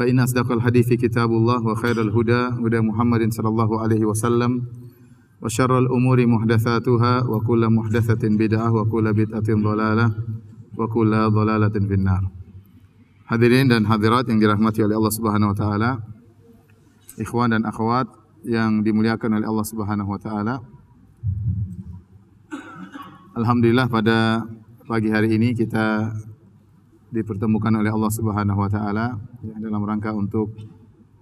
فإن أصدق الحديث كتاب الله وخير الهدى هدى محمد صلى الله عليه وسلم وشر الأمور محدثاتها وكل محدثة بدعة وكل بدعة ضلالة وكل ضلالة في النار Hadirin dan hadirat yang dirahmati oleh Allah Subhanahu wa taala. Ikhwan dan akhwat yang dimuliakan oleh Allah Subhanahu wa taala. Alhamdulillah pada pagi hari ini kita dipertemukan oleh Allah Subhanahu wa taala dalam rangka untuk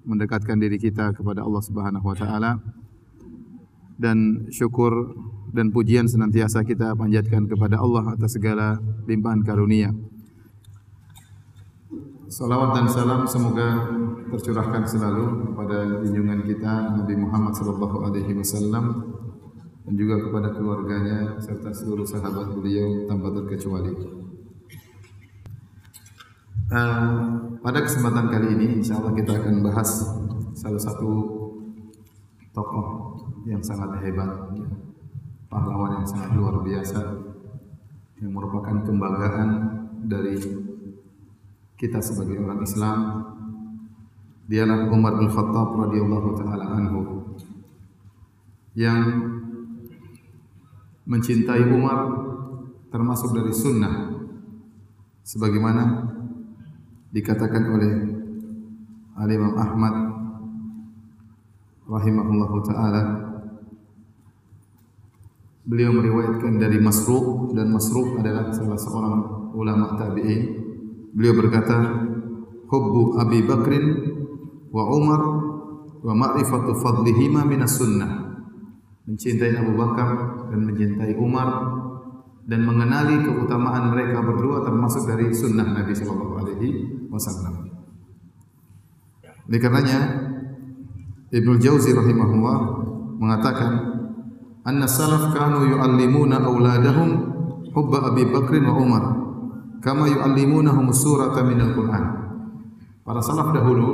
mendekatkan diri kita kepada Allah Subhanahu wa taala dan syukur dan pujian senantiasa kita panjatkan kepada Allah atas segala limpahan karunia. Salawat dan salam semoga tercurahkan selalu kepada junjungan kita Nabi Muhammad sallallahu alaihi wasallam dan juga kepada keluarganya serta seluruh sahabat beliau tanpa terkecuali. Pada kesempatan kali ini insya Allah kita akan bahas salah satu tokoh yang sangat hebat, pahlawan yang sangat luar biasa, yang merupakan kebanggaan dari kita sebagai orang Islam. Dialah Umar bin Khattab radhiyallahu taala anhu yang mencintai Umar termasuk dari sunnah. Sebagaimana dikatakan oleh Al-Imam Ahmad rahimahullahu taala beliau meriwayatkan dari Masruq dan Masruq adalah salah seorang ulama tabi'in Beliau berkata, "Hubbu Abi Bakrin wa Umar wa ma'rifatu fadlihima minas sunnah." Mencintai Abu Bakar dan mencintai Umar dan mengenali keutamaan mereka berdua termasuk dari sunnah Nabi Shallallahu Alaihi Wasallam. Oleh karenanya Ibnu Jauzi rahimahullah mengatakan, "Anna salaf kanu yu'allimuna auladahum hubba Abi Bakrin wa Umar." kama yu'allimunahum surata minal Qur'an. Para salaf dahulu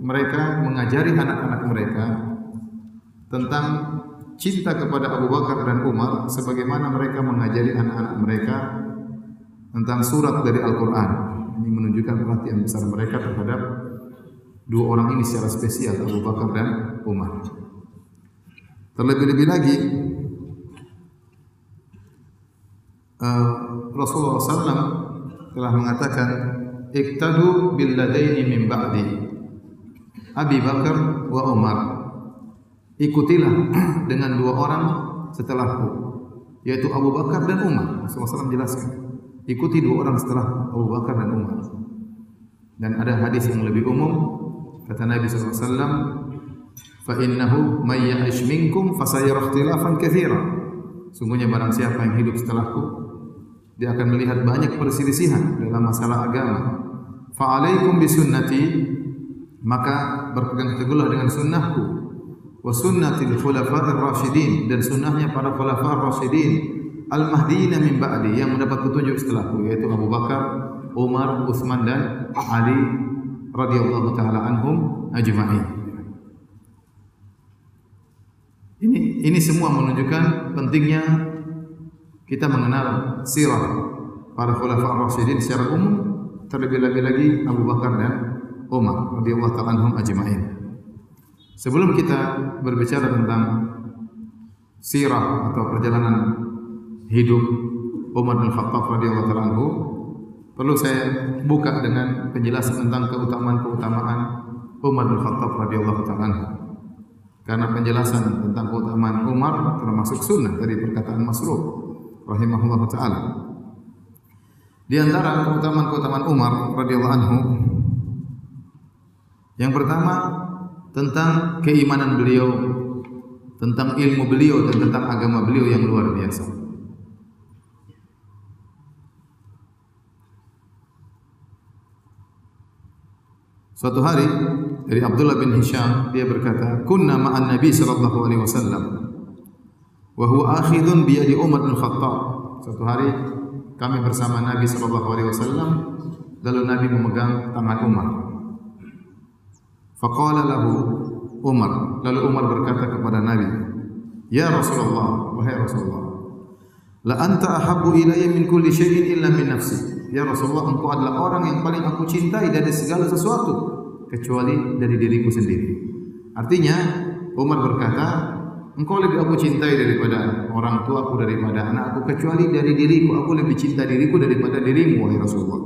mereka mengajari anak-anak mereka tentang cinta kepada Abu Bakar dan Umar sebagaimana mereka mengajari anak-anak mereka tentang surat dari Al-Qur'an. Ini menunjukkan perhatian besar mereka terhadap dua orang ini secara spesial Abu Bakar dan Umar. Terlebih-lebih lagi uh, Rasulullah SAW telah mengatakan iktadu bil ladaini min ba'di Abi Bakar wa Umar ikutilah dengan dua orang setelahku yaitu Abu Bakar dan Umar. Rasulullah SAW jelaskan ikuti dua orang setelah Abu Bakar dan Umar. Dan ada hadis yang lebih umum kata Nabi SAW may ya'ish minkum fasayara ikhtilafan katsira. Sungguhnya barang siapa yang hidup setelahku dia akan melihat banyak perselisihan dalam masalah agama. Fa'alaikum bisunnati maka berpegang teguhlah dengan sunnahku wa sunnatil khulafa'ir rasyidin dan sunnahnya para khulafa'ir rasyidin al mahdiina min ba'di yang mendapat petunjuk setelahku yaitu Abu Bakar, Umar, Utsman dan Ali radhiyallahu taala anhum ajma'in. Ini ini semua menunjukkan pentingnya kita mengenal sirah para khulafa rasyidin secara umum terlebih-lebih lagi Abu Bakar dan Umar radhiyallahu taala anhum ajma'in. Sebelum kita berbicara tentang sirah atau perjalanan hidup Umar bin Khattab radhiyallahu taala anhu, perlu saya buka dengan penjelasan tentang keutamaan-keutamaan Umar bin Khattab radhiyallahu taala anhu. Karena penjelasan tentang keutamaan Umar termasuk sunnah dari perkataan Masruq rahimahullah taala. Di antara keutamaan-keutamaan Umar radhiyallahu anhu yang pertama tentang keimanan beliau, tentang ilmu beliau dan tentang agama beliau yang luar biasa. Suatu hari dari Abdullah bin Hisham dia berkata, "Kunna ma'an Nabi sallallahu alaihi wasallam wa huwa akhidun bi yadi Umar bin Khattab." Suatu hari kami bersama Nabi sallallahu alaihi wasallam lalu Nabi memegang tangan Umar. Faqala lahu Umar, lalu Umar berkata kepada Nabi, "Ya Rasulullah, wahai Rasulullah, la anta ahabbu ilayya min kulli syai'in illa min nafsi." Ya Rasulullah, engkau adalah orang yang paling aku cintai dari segala sesuatu kecuali dari diriku sendiri. Artinya Umar berkata, engkau lebih aku cintai daripada orang tuaku daripada anakku kecuali dari diriku aku lebih cinta diriku daripada dirimu wahai Rasulullah.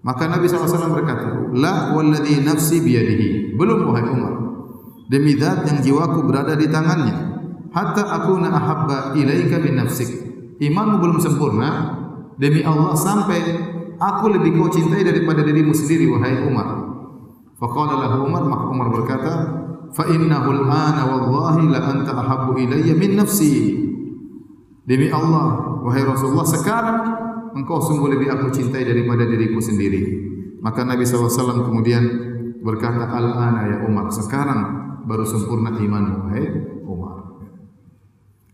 Maka Nabi SAW berkata, La walladhi nafsi biyadihi. Belum wahai Umar. Demi zat yang jiwaku berada di tangannya. Hatta aku ahabba ilaika min nafsik. Imanmu belum sempurna. Demi Allah sampai aku lebih kau cintai daripada dirimu sendiri wahai Umar. Faqala lahu Umar, maka Umar berkata, "Fa innahu al-ana wallahi la anta ahabbu ilayya min nafsi." Demi Allah, wahai Rasulullah, sekarang engkau sungguh lebih aku cintai daripada diriku sendiri. Maka Nabi SAW kemudian berkata, Al-ana ya Umar, sekarang baru sempurna imanmu, wahai Umar.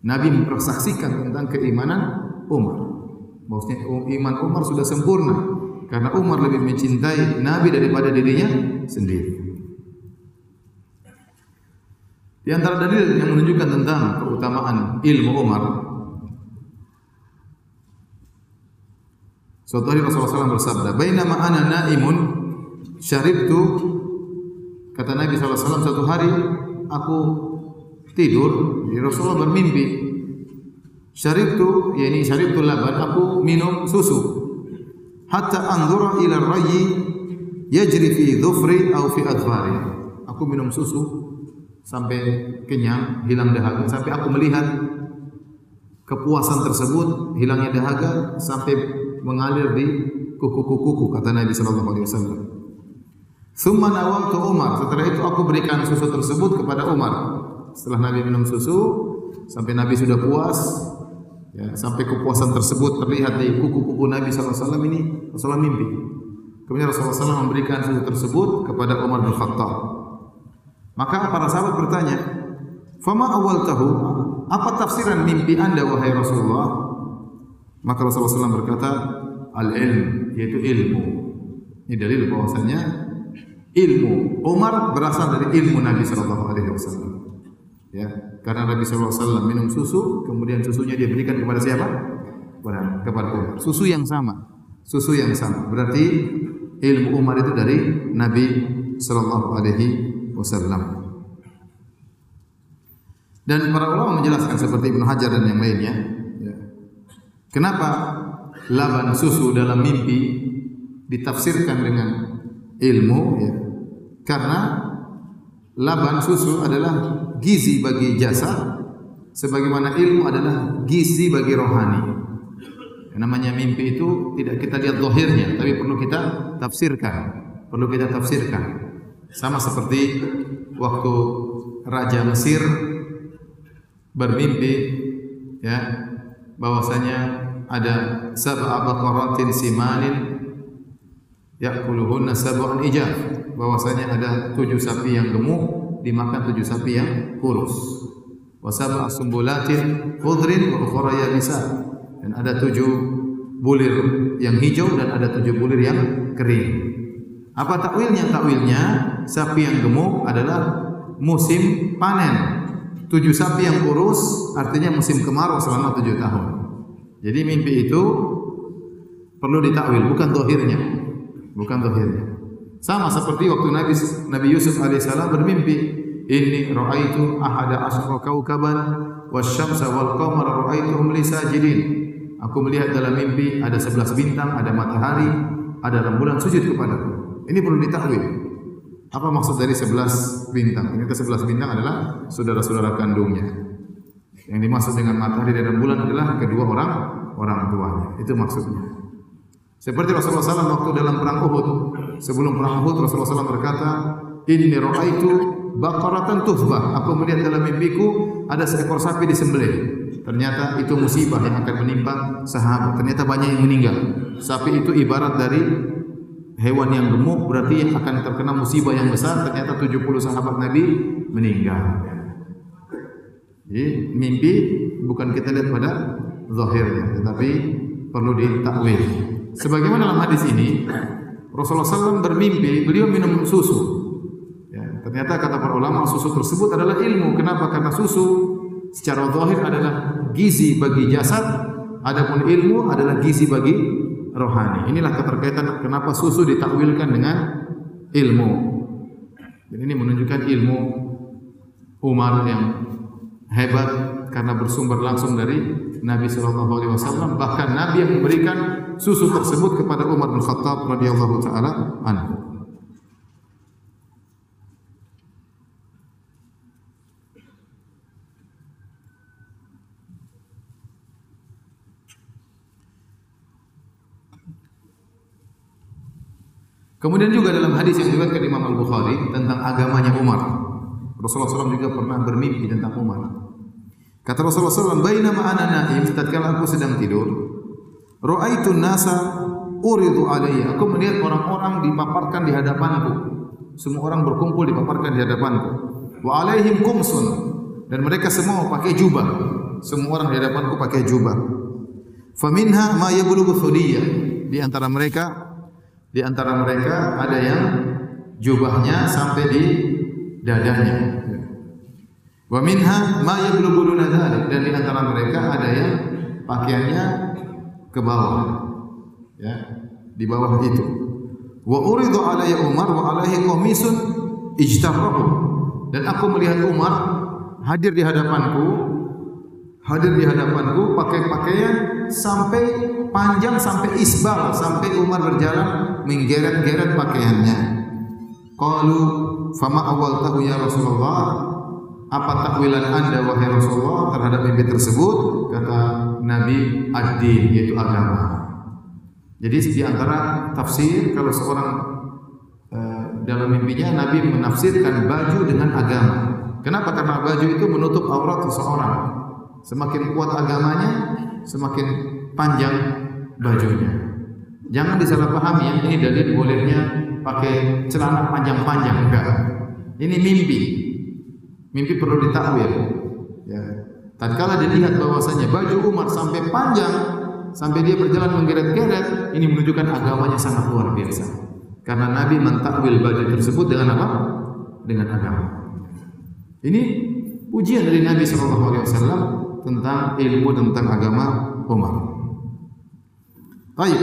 Nabi mempersaksikan tentang keimanan Umar. Maksudnya iman Umar sudah sempurna karena Umar lebih mencintai Nabi daripada dirinya sendiri. Di antara dalil yang menunjukkan tentang keutamaan ilmu Umar Suatu hari Rasulullah SAW bersabda, "Bainama ana naimun syaribtu" kata Nabi SAW satu hari aku tidur, jadi Rasulullah bermimpi. Syaribtu, yakni syaribtu laban, aku minum susu hatta anzura ila rayyi yajri fi dhufri aw fi adfari. Aku minum susu sampai kenyang, hilang dahaga, sampai aku melihat kepuasan tersebut, hilangnya dahaga sampai mengalir di kuku-kuku kata Nabi sallallahu alaihi wasallam. Thumma nawaltu Umar. Setelah itu aku berikan susu tersebut kepada Umar. Setelah Nabi minum susu sampai Nabi sudah puas, Ya, sampai kepuasan tersebut terlihat dari kuku-kuku Nabi SAW ini Rasulullah mimpi. Kemudian Rasulullah SAW memberikan susu tersebut kepada Umar bin Khattab. Maka para sahabat bertanya, Fama awal tahu, apa tafsiran mimpi anda wahai Rasulullah? Maka Rasulullah SAW berkata, Al-ilm, yaitu ilmu. Ini dalil bahwasanya ilmu Umar berasal dari ilmu Nabi Sallallahu Alaihi Wasallam. Ya, karena Nabi SAW minum susu, kemudian susunya dia berikan kepada siapa? Kepada, kepada Umar. Susu yang sama. Susu yang sama. Berarti ilmu Umar itu dari Nabi Sallallahu Alaihi Wasallam. Dan para ulama menjelaskan seperti Ibnu Hajar dan yang lainnya. Kenapa laban susu dalam mimpi ditafsirkan dengan ilmu? Ya. Karena laban susu adalah gizi bagi jasad sebagaimana ilmu adalah gizi bagi rohani. Yang namanya mimpi itu tidak kita lihat zahirnya, tapi perlu kita tafsirkan. Perlu kita tafsirkan. Sama seperti waktu Raja Mesir bermimpi ya bahwasanya ada sab'a baqaratin simalin ya'kuluhunna sab'un ijaf bahwasanya ada tujuh sapi yang gemuk dimakan tujuh sapi yang kurus. Wa sab'a sumbulatin khudrin wa ukhra yabisa. Dan ada tujuh bulir yang hijau dan ada tujuh bulir yang kering. Apa takwilnya? Takwilnya sapi yang gemuk adalah musim panen. Tujuh sapi yang kurus artinya musim kemarau selama tujuh tahun. Jadi mimpi itu perlu ditakwil, bukan dohirnya. Bukan dohirnya. Sama seperti waktu Nabi Nabi Yusuf alaihissalam bermimpi, "Inni ra'aitu ahada asyara kaukaban wasyamsa wal qamara ra'aituhum li sajidin." Aku melihat dalam mimpi ada sebelas bintang, ada matahari, ada rembulan sujud kepadaku. Ini perlu ditakwil. Apa maksud dari sebelas bintang? Ini ke sebelas bintang adalah saudara-saudara kandungnya. Yang dimaksud dengan matahari dan rembulan adalah kedua orang orang tuanya. Itu maksudnya. Seperti Rasulullah SAW waktu dalam perang Uhud. Sebelum perang Uhud Rasulullah SAW berkata, Inni ra'aitu baqaratan tuhbah. Aku melihat dalam mimpiku ada seekor sapi disembelih. Ternyata itu musibah yang akan menimpa sahabat. Ternyata banyak yang meninggal. Sapi itu ibarat dari hewan yang gemuk berarti akan terkena musibah yang besar. Ternyata 70 sahabat Nabi meninggal. Jadi mimpi bukan kita lihat pada zahirnya, tetapi perlu ditakwil. Sebagaimana dalam hadis ini, Rasulullah SAW bermimpi, beliau minum susu. Ya, ternyata kata para ulama susu tersebut adalah ilmu. Kenapa? Karena susu secara zahir adalah gizi bagi jasad, adapun ilmu adalah gizi bagi rohani. Inilah keterkaitan kenapa susu ditakwilkan dengan ilmu. Dan ini menunjukkan ilmu Umar yang hebat karena bersumber langsung dari Nabi sallallahu alaihi wasallam bahkan Nabi yang memberikan susu tersebut kepada Umar bin Khattab radhiyallahu taala anhu. Kemudian juga dalam hadis yang diriwayatkan Imam Al-Bukhari tentang agamanya Umar. Rasulullah SAW juga pernah bermimpi tentang Umar. Kata Rasulullah SAW, Bainama ana naim, tatkala aku sedang tidur, Ra'aitu nasa uridu alayya. Aku melihat orang-orang dipaparkan di hadapanku. Semua orang berkumpul dipaparkan di hadapanku. Wa alaihim kumsun. Dan mereka semua pakai jubah. Semua orang di hadapanku pakai jubah. Faminha ma yablughu Di antara mereka di antara mereka ada yang jubahnya sampai di dadanya. Wa minha ma yablughu dzalik dan di antara mereka ada yang pakaiannya ke bawah. Ya, di bawah itu. Wa uridu alayya Umar wa alaihi qamisun ijtarahu. Dan aku melihat Umar hadir di hadapanku hadir di hadapanku pakai pakaian sampai panjang sampai isbal sampai Umar berjalan menggeret-geret pakaiannya. Qalu fama awal tahu ya Rasulullah apa takwilan anda wahai Rasulullah terhadap mimpi tersebut? Kata Nabi ad-din yaitu agama. Jadi di antara tafsir kalau seorang uh, dalam mimpinya Nabi menafsirkan baju dengan agama. Kenapa? Karena baju itu menutup aurat seseorang. Semakin kuat agamanya semakin panjang bajunya. Jangan disalahpahami ini dalil bolehnya pakai celana panjang-panjang enggak. Ini mimpi. Mimpi perlu ditakwil. Ya. Tatkala dilihat bahwasanya baju Umar sampai panjang sampai dia berjalan menggeret-geret, ini menunjukkan agamanya sangat luar biasa. Karena Nabi mentakwil baju tersebut dengan apa? Dengan agama. Ini ujian dari Nabi SAW tentang ilmu tentang agama Umar. Baik,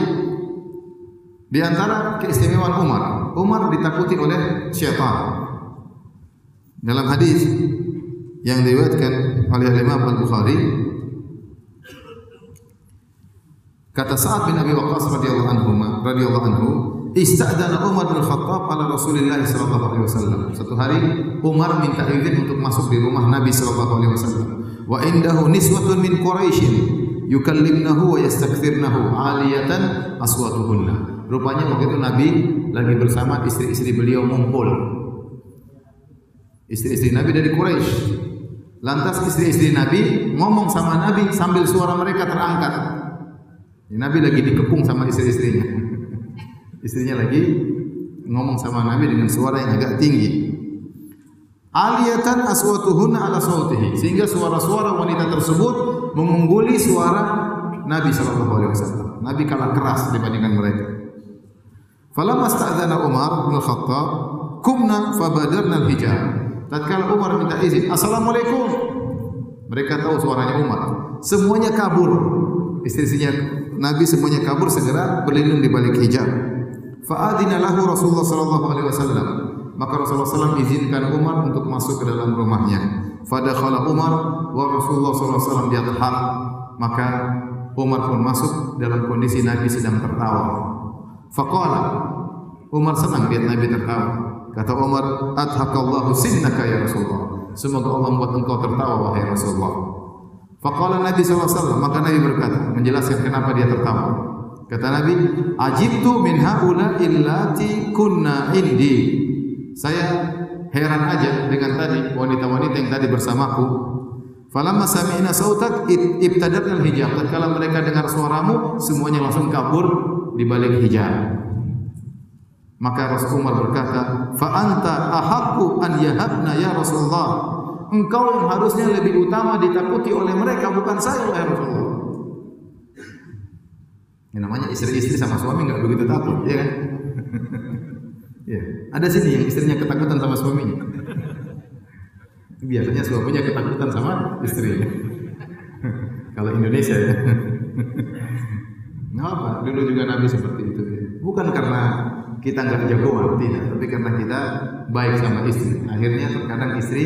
di antara keistimewaan Umar, Umar ditakuti oleh syaitan. Dalam hadis yang diriwayatkan oleh Imam Al-Bukhari kata Sa'ad bin Abi Waqqas radhiyallahu anhu radhiyallahu anhu ista'dana Umar bin Khattab ala Rasulillah sallallahu alaihi wasallam. Satu hari Umar minta izin untuk masuk di rumah Nabi sallallahu alaihi wasallam. Wa indahu niswatun min Quraisy yukallimnahu wa yastakthirnahu aliyatan aswatuhunna. Rupanya waktu itu Nabi lagi bersama istri-istri beliau ngumpul. Istri-istri Nabi dari Quraisy. Lantas istri-istri Nabi ngomong sama Nabi sambil suara mereka terangkat. Nabi lagi dikepung sama istri-istrinya. Istrinya lagi ngomong sama Nabi dengan suara yang agak tinggi. Aliyatan aswatuhunna ala sehingga suara-suara wanita tersebut mengungguli suara Nabi sallallahu alaihi wasallam. Nabi kalah keras dibandingkan mereka. Falamma Umar bin Khattab, kumna fabadarna al-hijab. Tatkala Umar minta izin, "Assalamualaikum." Mereka tahu suaranya Umar. Semuanya kabur. Istri-istrinya Nabi semuanya kabur segera berlindung di balik hijab. Fa'adina lahu Rasulullah sallallahu alaihi wasallam. Maka Rasulullah SAW izinkan Umar untuk masuk ke dalam rumahnya. Fadakhala Umar wa Rasulullah SAW yadhhak. Maka Umar pun masuk dalam kondisi Nabi sedang tertawa. Faqala Umar senang lihat Nabi tertawa. Kata Umar, "Adhakallahu sinnaka ya Rasulullah." Semoga Allah membuat engkau tertawa wahai Rasulullah. Faqala Nabi SAW, maka Nabi berkata, menjelaskan kenapa dia tertawa. Kata Nabi, "Ajibtu min haula illati kunna indi." Saya heran aja dengan tadi wanita-wanita yang tadi bersamaku. Falamma sami'na sautak ibtadatna al-hijab. Tatkala mereka dengar suaramu, semuanya langsung kabur di balik hijab. Maka Rasul Umar berkata, "Fa anta ahaqqu an yahabna ya Rasulullah." Engkau yang harusnya lebih utama ditakuti oleh mereka bukan saya ya Rasulullah. Ini namanya istri-istri sama suami enggak begitu takut, ya kan? ya, ada sini yang istrinya ketakutan sama suaminya. Biasanya suaminya ketakutan sama istrinya. Kalau Indonesia ya. Apa, dulu juga Nabi seperti itu. Bukan karena kita nggak jagoan, tidak, tapi karena kita baik sama istri. Akhirnya terkadang istri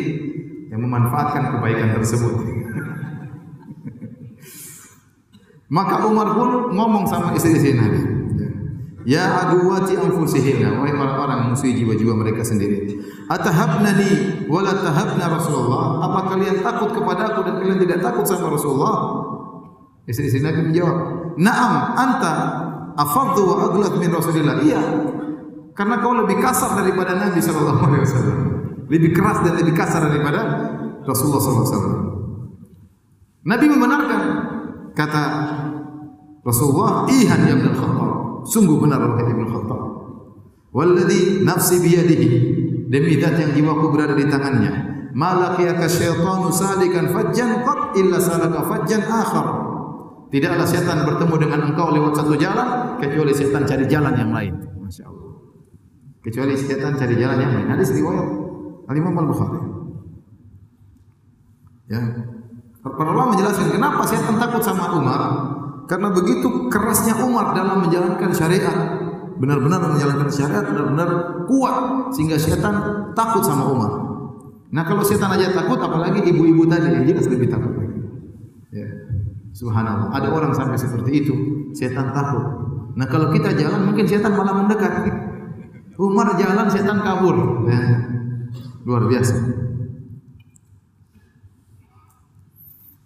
yang memanfaatkan kebaikan tersebut. Maka Umar pun ngomong sama istri-istri Nabi. Ya aduwati anfusihinna, wahai orang-orang musuh jiwa-jiwa mereka sendiri. Atahabnani wa la tahabna Rasulullah? Apa kalian takut kepada aku dan kalian tidak takut sama Rasulullah? Istri-istri Nabi menjawab, "Na'am, anta afaddu wa aghlad min Rasulillah." Iya, karena kau lebih kasar daripada Nabi sallallahu alaihi wasallam. Lebih keras dan lebih kasar daripada Rasulullah sallallahu alaihi wasallam. Nabi membenarkan kata Rasulullah, "Ihan ya Ibnu Khattab." Sungguh benar wahai Ibnu Khattab. Walladzi nafsi biyadihi demi zat yang jiwaku berada di tangannya. Malaqiyaka syaitanu salikan fajjan qat illa salaka fajjan akhar. Tidaklah setan bertemu dengan engkau lewat satu jalan kecuali setan cari jalan yang lain. Masya kecuali setan cari jalan yang lain. Hadis riwayat Al Imam Al Bukhari. Ya. Para menjelaskan kenapa setan takut sama Umar? Karena begitu kerasnya Umar dalam menjalankan syariat, benar-benar menjalankan syariat benar-benar kuat sehingga setan takut sama Umar. Nah kalau setan aja takut, apalagi ibu-ibu tadi yang jelas lebih takut lagi. Ya. Subhanallah, ada orang sampai seperti itu, setan takut. Nah kalau kita jalan, mungkin setan malah mendekat. Umar jalan setan kabur. Ya. Luar biasa.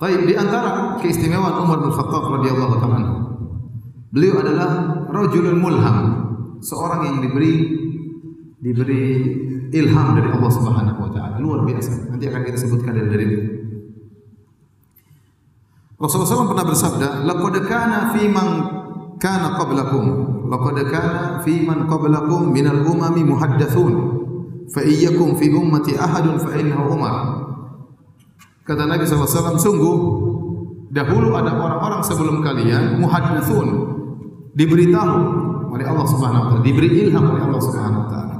Baik, di antara keistimewaan Umar bin Khattab radhiyallahu taala Beliau adalah rajulun mulham, seorang yang diberi diberi ilham dari Allah Subhanahu wa taala. Luar biasa. Nanti akan kita sebutkan dari dari Rasulullah SAW pernah bersabda, "Laqad kana fi man kana qablakum laqad kana fi man qablakum minal umami muhaddatsun fa iyyakum fi ummati ahadun fa kata Nabi SAW sungguh dahulu ada orang-orang sebelum kalian muhaddatsun diberitahu oleh Allah Subhanahu wa taala diberi ilham oleh Allah Subhanahu wa taala.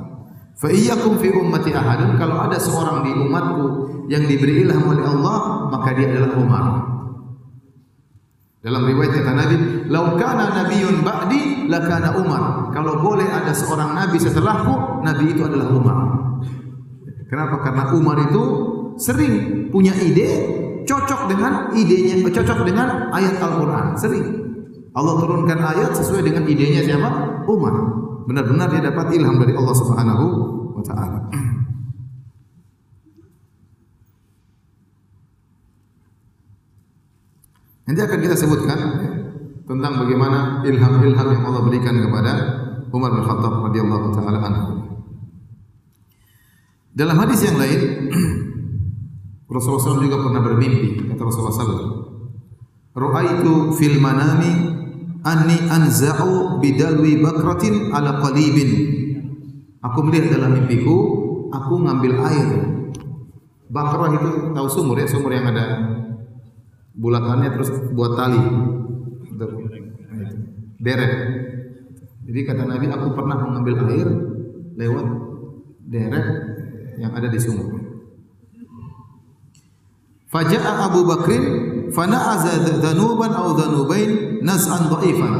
Fa iyyakum fi ummati ahadun kalau ada seorang di umatku yang diberi ilham oleh Allah maka dia adalah Umar dalam riwayat kata Nabi, "Lau kana nabiyyun ba'di lakana Umar." Kalau boleh ada seorang nabi setelahku, nabi itu adalah Umar. Kenapa? Karena Umar itu sering punya ide cocok dengan idenya, cocok dengan ayat Al-Qur'an, sering. Allah turunkan ayat sesuai dengan idenya siapa? Umar. Benar-benar dia dapat ilham dari Allah Subhanahu wa taala. Nanti akan kita sebutkan tentang bagaimana ilham-ilham yang Allah berikan kepada Umar bin Khattab radhiyallahu taala anhu. Dalam hadis yang lain Rasulullah SAW juga pernah bermimpi kata Rasulullah SAW Ru'aitu fil manami anni anza'u bidalwi bakratin ala qalibin Aku melihat dalam mimpiku aku ngambil air Bakrah itu tahu sumur ya sumur yang ada bulatannya terus buat tali untuk deret. Jadi kata Nabi, aku pernah mengambil air lewat deret yang ada di sumur. Faja'a Abu Bakrin fana'aza dhanuban aw dhanubain naz'an dha'ifan.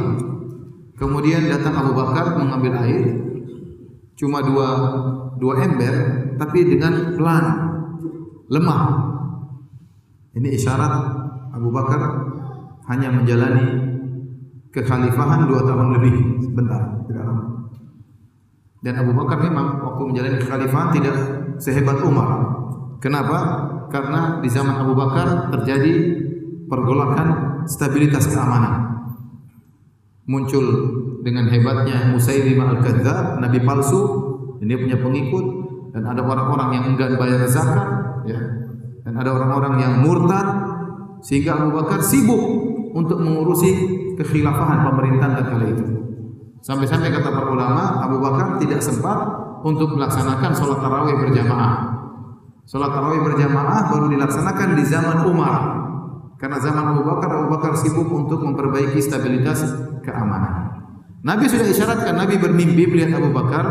Kemudian datang Abu Bakar mengambil air cuma dua dua ember tapi dengan pelan lemah. Ini isyarat Abu Bakar hanya menjalani kekhalifahan dua tahun lebih sebentar tidak lama. Dan Abu Bakar memang waktu menjalani kekhalifahan tidak sehebat Umar. Kenapa? Karena di zaman Abu Bakar terjadi pergolakan stabilitas keamanan. Muncul dengan hebatnya Musailimah al-Kadzdzab, nabi palsu, dan dia punya pengikut dan ada orang-orang yang enggan bayar zakat, ya. Dan ada orang-orang yang murtad, sehingga Abu Bakar sibuk untuk mengurusi kekhilafahan pemerintahan kala itu. Sampai-sampai kata para ulama, Abu Bakar tidak sempat untuk melaksanakan sholat tarawih berjamaah. Sholat tarawih berjamaah baru dilaksanakan di zaman Umar. Karena zaman Abu Bakar, Abu Bakar sibuk untuk memperbaiki stabilitas keamanan. Nabi sudah isyaratkan, Nabi bermimpi melihat Abu Bakar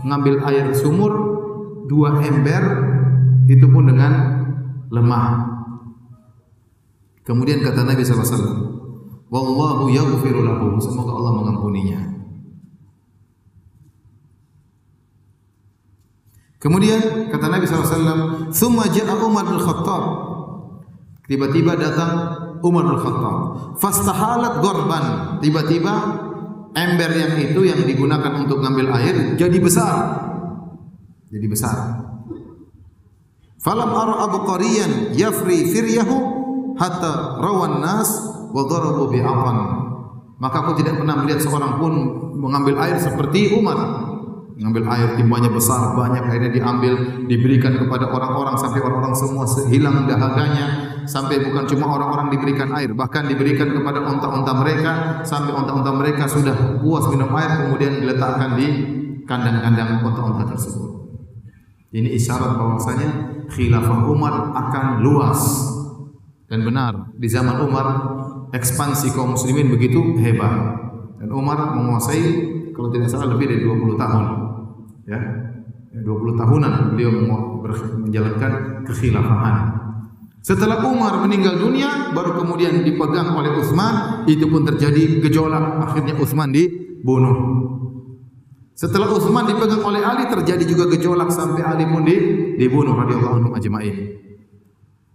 mengambil air sumur dua ember, itu pun dengan lemah. Kemudian kata Nabi SAW, Wallahu yaghfiru lahu. Semoga Allah mengampuninya. Kemudian kata Nabi SAW, Thumma ja'a Umar bin Khattab. Tiba-tiba datang Umar bin Khattab. Fastahalat gorban. Tiba-tiba ember yang itu yang digunakan untuk ngambil air jadi besar. Jadi besar. Falam ara Abu Qariyan yafri firyahu hatta rawan nas wa darabu bi'afan. Maka aku tidak pernah melihat seorang pun mengambil air seperti Umar. Mengambil air timbanya besar, banyak airnya diambil, diberikan kepada orang-orang sampai orang-orang semua hilang dahaganya, sampai bukan cuma orang-orang diberikan air, bahkan diberikan kepada unta-unta mereka sampai unta-unta mereka sudah puas minum air kemudian diletakkan di kandang-kandang unta-unta tersebut. Ini isyarat bahwasanya khilafah Umar akan luas dan benar di zaman Umar ekspansi kaum muslimin begitu hebat. Dan Umar menguasai kalau tidak salah lebih dari 20 tahun. Ya. 20 tahunan beliau menjalankan kekhilafahan. Setelah Umar meninggal dunia, baru kemudian dipegang oleh Utsman, itu pun terjadi gejolak. Akhirnya Utsman dibunuh. Setelah Utsman dipegang oleh Ali, terjadi juga gejolak sampai Ali pun dibunuh radhiyallahu anhu ajma'in.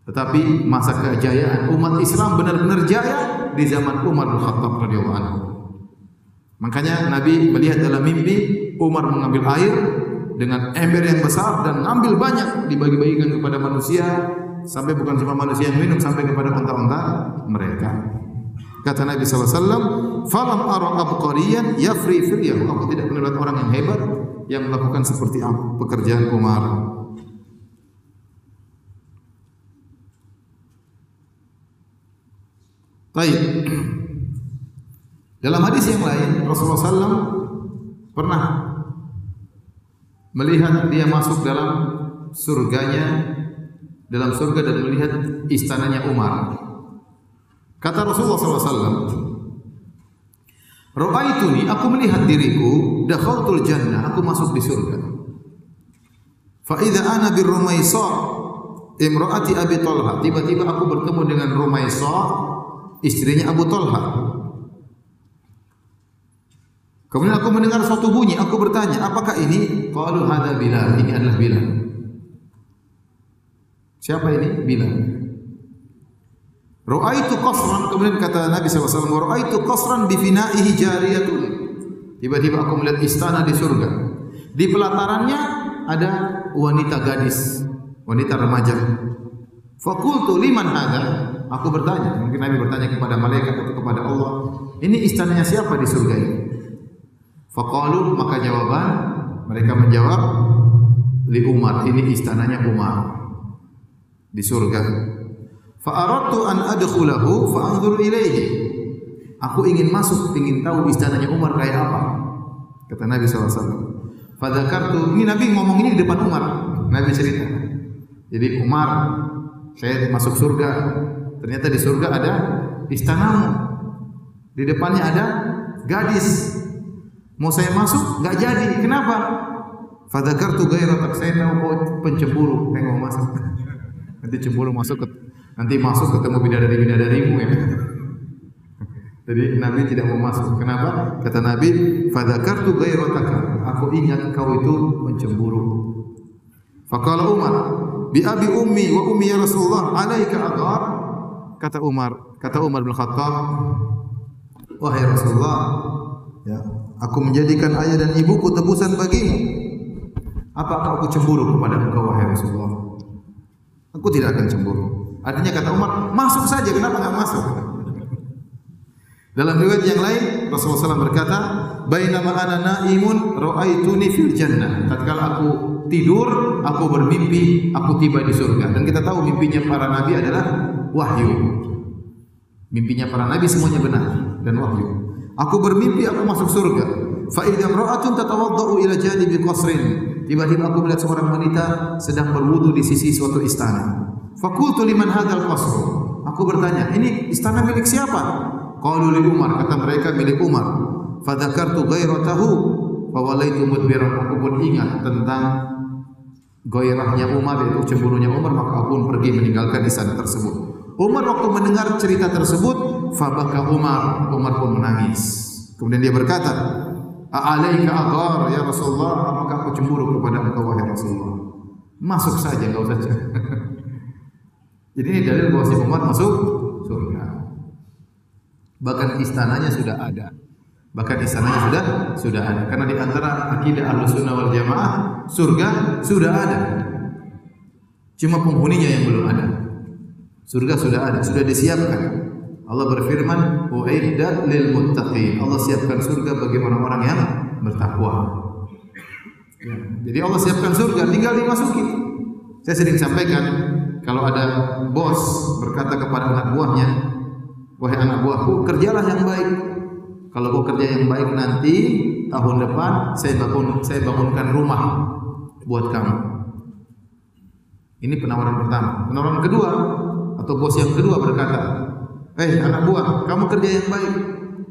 Tetapi masa kejayaan umat Islam benar-benar jaya di zaman Umar bin Khattab radhiyallahu anhu. Makanya Nabi melihat dalam mimpi Umar mengambil air dengan ember yang besar dan ngambil banyak dibagi-bagikan kepada manusia sampai bukan cuma manusia yang minum sampai kepada unta-unta mereka. Kata Nabi SAW, Falam ara abqariyan yafri firyahu. Aku tidak pernah lihat orang yang hebat yang melakukan seperti pekerjaan Umar. Baik. Dalam hadis yang lain Rasulullah SAW pernah melihat dia masuk dalam surganya dalam surga dan melihat istananya Umar. Kata Rasulullah SAW, Ra'aituni, aku melihat diriku, dakhaltul jannah, aku masuk di surga. Fa ana bir imraati Abi tiba-tiba aku bertemu dengan Rumaisa istrinya Abu Talha. Kemudian aku mendengar suatu bunyi, aku bertanya, apakah ini? Qalu hadza Bilal, ini adalah Bilal. Siapa ini? Bilal. Ra'aitu qasran, kemudian kata Nabi SAW, Ra'aitu qasran bi fina'ihi jariyatun. Tiba-tiba aku melihat istana di surga. Di pelatarannya ada wanita gadis, wanita remaja. Fakultu liman hadza? Aku bertanya, mungkin Nabi bertanya kepada malaikat atau kepada Allah, ini istananya siapa di surga ini? Maka jawaban mereka menjawab li Umar, ini istananya Umar di surga. Fa an adkhulahu fa ilaihi. Aku ingin masuk, ingin tahu istananya Umar kayak apa. Kata Nabi SAW. Fadzakartu, ini Nabi ngomong ini di depan Umar. Nabi cerita. Jadi Umar, saya masuk surga, Ternyata di surga ada istanamu. Di depannya ada gadis. Mau saya masuk nggak jadi. Kenapa? Fadakartu gairatak saya tahu kau pencemburu. Saya mau masuk. Nanti cemburu masuk ke, nanti masuk ketemu bidadari bidadarimu ya. Jadi Nabi tidak mau masuk. Kenapa? Kata Nabi, "Fadzakartu ghairataka." Aku ingat kau itu pencemburu. Faqala Umar, "Bi abi ummi wa ummi ya Rasulullah, alaika aghar?" Kata Umar, kata Umar bin Khattab, "Wahai Rasulullah, ya, aku menjadikan ayah dan ibuku tebusan bagimu. Apakah aku cemburu kepada engkau wahai Rasulullah?" Aku tidak akan cemburu. Artinya kata Umar, masuk saja, kenapa enggak masuk? Dalam riwayat yang lain, Rasulullah SAW berkata, "Bainama ana naimun ra'aituni fil jannah." Tatkala aku tidur, aku bermimpi, aku tiba di surga. Dan kita tahu mimpinya para nabi adalah wahyu. Mimpinya para nabi semuanya benar dan wahyu. Aku bermimpi aku masuk surga. Fa idza imra'atun tatawaddau ila janibi qasrin. Tiba-tiba aku melihat seorang wanita sedang berwudu di sisi suatu istana. Fakultu liman hadzal qasr. Aku bertanya, ini istana milik siapa? Qalu li Umar, kata mereka milik Umar. Fadzakartu ghairatahu fa walaitu mudbiran. Aku pun ingat tentang gairahnya Umar yaitu cemburunya Umar maka aku pun pergi meninggalkan istana tersebut. Umar waktu mendengar cerita tersebut, fabaka Umar, Umar pun menangis. Kemudian dia berkata, "A'alaika aghar ya Rasulullah, apakah aku cemburu kepada engkau wahai Rasulullah?" Masuk saja, enggak usah. Jadi ini dalil bahwa si Umar masuk surga. Bahkan istananya sudah ada. Bahkan istananya sudah sudah ada. Karena di antara akidah Ahlussunnah wal Jamaah, surga sudah ada. Cuma penghuninya yang belum ada. Surga sudah ada, sudah disiapkan. Allah berfirman, "Uiddat lil muttaqin." Allah siapkan surga bagi orang-orang yang bertakwa. Ya, jadi Allah siapkan surga, tinggal dimasuki. Saya sering sampaikan, kalau ada bos berkata kepada anak buahnya, "Wahai anak buahku, kerjalah yang baik. Kalau kau kerja yang baik nanti tahun depan saya bangun saya bangunkan rumah buat kamu." Ini penawaran pertama. Penawaran kedua, atau bos yang kedua berkata, "Eh, anak buah, kamu kerja yang baik.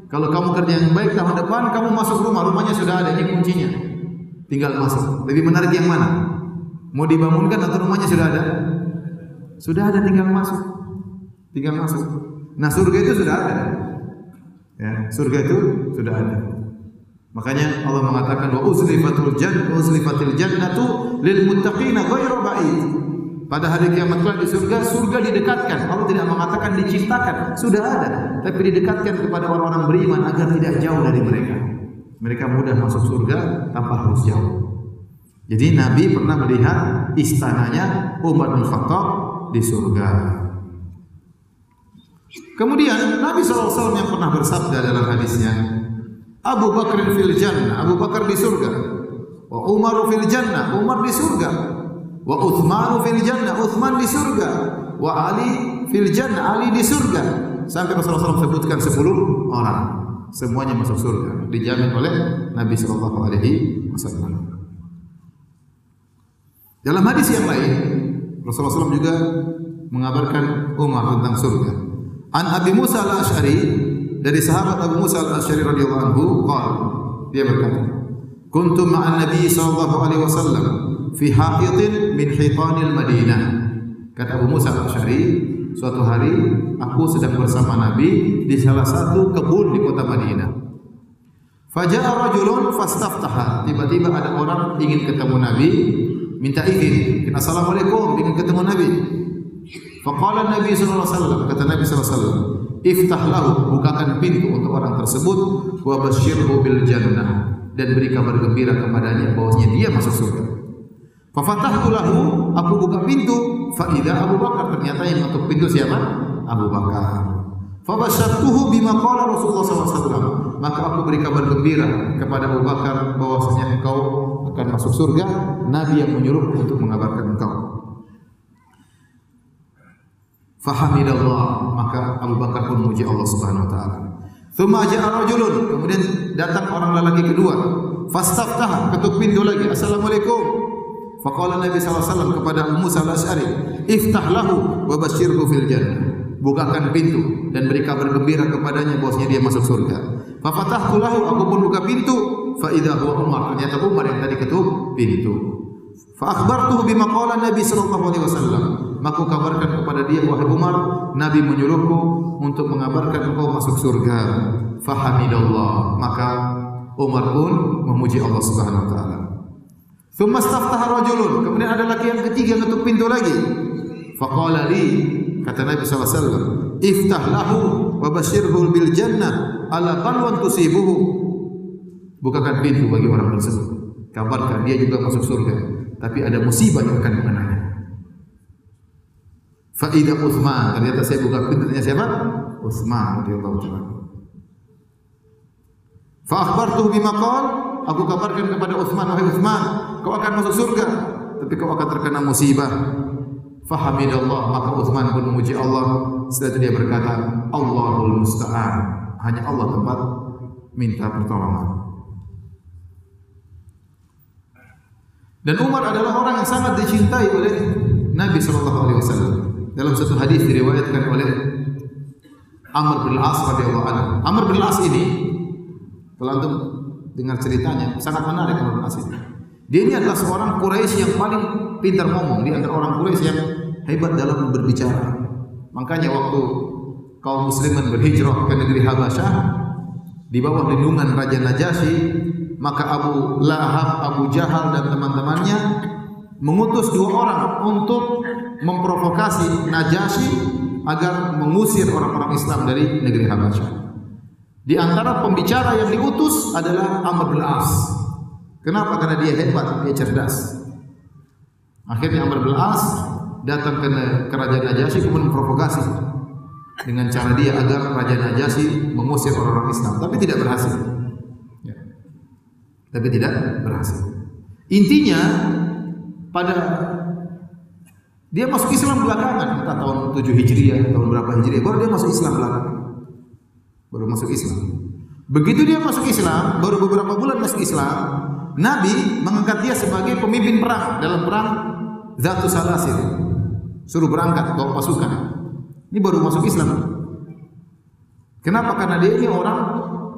Kalau kamu kerja yang baik tahun depan kamu masuk rumah, rumahnya sudah ada, ini kuncinya. Tinggal masuk. Lebih menarik yang mana? Mau dibangunkan atau rumahnya sudah ada? Sudah ada, tinggal masuk. Tinggal masuk. Nah, surga itu sudah ada. Ya, surga itu sudah ada. Makanya Allah mengatakan wa uzlifatil jannatu lil muttaqina ghairu ba'id. Pada hari kiamat kelak di surga, surga didekatkan. Allah tidak mengatakan diciptakan, sudah ada, tapi didekatkan kepada orang-orang beriman agar tidak jauh dari mereka. Mereka mudah masuk surga tanpa harus jauh. Jadi Nabi pernah melihat istananya Umar bin Khattab di surga. Kemudian Nabi SAW yang pernah bersabda dalam hadisnya, Abu Bakar fil jannah, Abu Bakar di surga. Wa Umar fil jannah, Umar di surga. Wa Uthman fil jannah, Uthman di surga. Wa Ali fil jannah, Ali di surga. Sampai Rasulullah SAW sebutkan 10 orang. Semuanya masuk surga. Dijamin oleh Nabi Sallallahu Alaihi Wasallam. Dalam hadis yang lain, Rasulullah SAW juga mengabarkan Umar tentang surga. An Abi Musa al-Ash'ari dari sahabat Abu Musa al-Ash'ari radhiyallahu anhu qala dia berkata kuntu ma'an Nabi sallallahu alaihi wasallam fi haqitin min hitanil Madinah. Kata Abu Musa al-Asy'ari, suatu hari aku sedang bersama Nabi di salah satu kebun di kota Madinah. Faja'a rajulun fastaftaha. Tiba-tiba ada orang ingin ketemu Nabi, minta izin. Assalamualaikum, ingin ketemu Nabi. Faqala Nabi sallallahu alaihi wasallam, kata Nabi sallallahu alaihi wasallam, "Iftah lahu, bukakan pintu untuk orang tersebut wa basyirhu bil jannah." Dan beri kabar gembira kepadanya bahwasanya dia masuk surga. Fafatahtu lahu, aku buka pintu, fa Abu Bakar. Ternyata yang ketuk pintu siapa? Abu Bakar. Fabasyartuhu bima qala Rasulullah SAW. Maka aku beri kabar gembira kepada Abu Bakar bahwasanya engkau akan masuk surga. Nabi yang menyuruh untuk mengabarkan engkau. Fahamidallah, maka Abu Bakar pun memuji Allah Subhanahu wa taala. Thumma ja'a rajulun, kemudian datang orang lelaki kedua. Fastaftah, ketuk pintu lagi. Assalamualaikum. Faqala Nabi SAW kepada Abu Musa al-Asy'ari, "Iftah lahu wa basyirhu fil jannah." Bukakan pintu dan beri kabar gembira kepadanya bahwasanya dia masuk surga. Fafatahtu lahu, aku pun buka pintu, fa idza huwa Umar. Ternyata Umar yang tadi ketuk pintu. Fa akhbartuhu bima Nabi sallallahu wasallam. Maka kabarkan kepada dia wahai Umar, Nabi menyuruhku untuk mengabarkan engkau masuk surga. Fahamidallah. Maka Umar pun memuji Allah Subhanahu wa taala. Thumma staftaha rajulun. Kemudian ada laki yang ketiga ketuk pintu lagi. Faqala li kata Nabi SAW iftah lahu wa basyirhu bil jannah ala qalwan tusibuhu. Bukakan pintu bagi orang tersebut. Kabarkan dia juga masuk surga tapi ada musibah yang akan mengenanya fa idza Utsman ternyata saya buka pintunya siapa? Utsman radhiyallahu taala fa akhbartuhu bima Aku kabarkan kepada Utsman, wahai Utsman, kau akan masuk surga, tapi kau akan terkena musibah. Fahamidallah, maka Utsman pun memuji Allah. Setelah itu dia berkata, Allahul musta'an. Hanya Allah tempat minta pertolongan. Dan Umar adalah orang yang sangat dicintai oleh Nabi Shallallahu Alaihi Wasallam. Dalam satu hadis diriwayatkan oleh Amr bin As radhiyallahu anhu. Amr bin As ini, kalau dengar ceritanya, sangat menarik Amr bin. Dia ini adalah seorang Quraisy yang paling pintar ngomong di antara orang Quraisy yang hebat dalam berbicara. Makanya waktu kaum muslimin berhijrah ke negeri Habasyah di bawah lindungan Raja Najasyi maka Abu Lahab, Abu Jahal dan teman-temannya mengutus dua orang untuk memprovokasi Najasyi agar mengusir orang-orang Islam dari negeri Habasyah. Di antara pembicara yang diutus adalah Amr bin As. Kenapa? Karena dia hebat, dia cerdas. Akhirnya Amr bin As datang ke kerajaan Najasyi kemudian memprovokasi dengan cara dia agar Raja Najasyi mengusir orang-orang Islam, tapi tidak berhasil tapi tidak berhasil. Intinya pada dia masuk Islam belakangan, entah tahun 7 Hijriah, tahun berapa Hijriah, baru dia masuk Islam belakangan. Baru masuk Islam. Begitu dia masuk Islam, baru beberapa bulan masuk Islam, Nabi mengangkat dia sebagai pemimpin perang dalam perang Zatu Salasil. Suruh berangkat bawa pasukan. Ini baru masuk Islam. Kenapa? Karena dia ini orang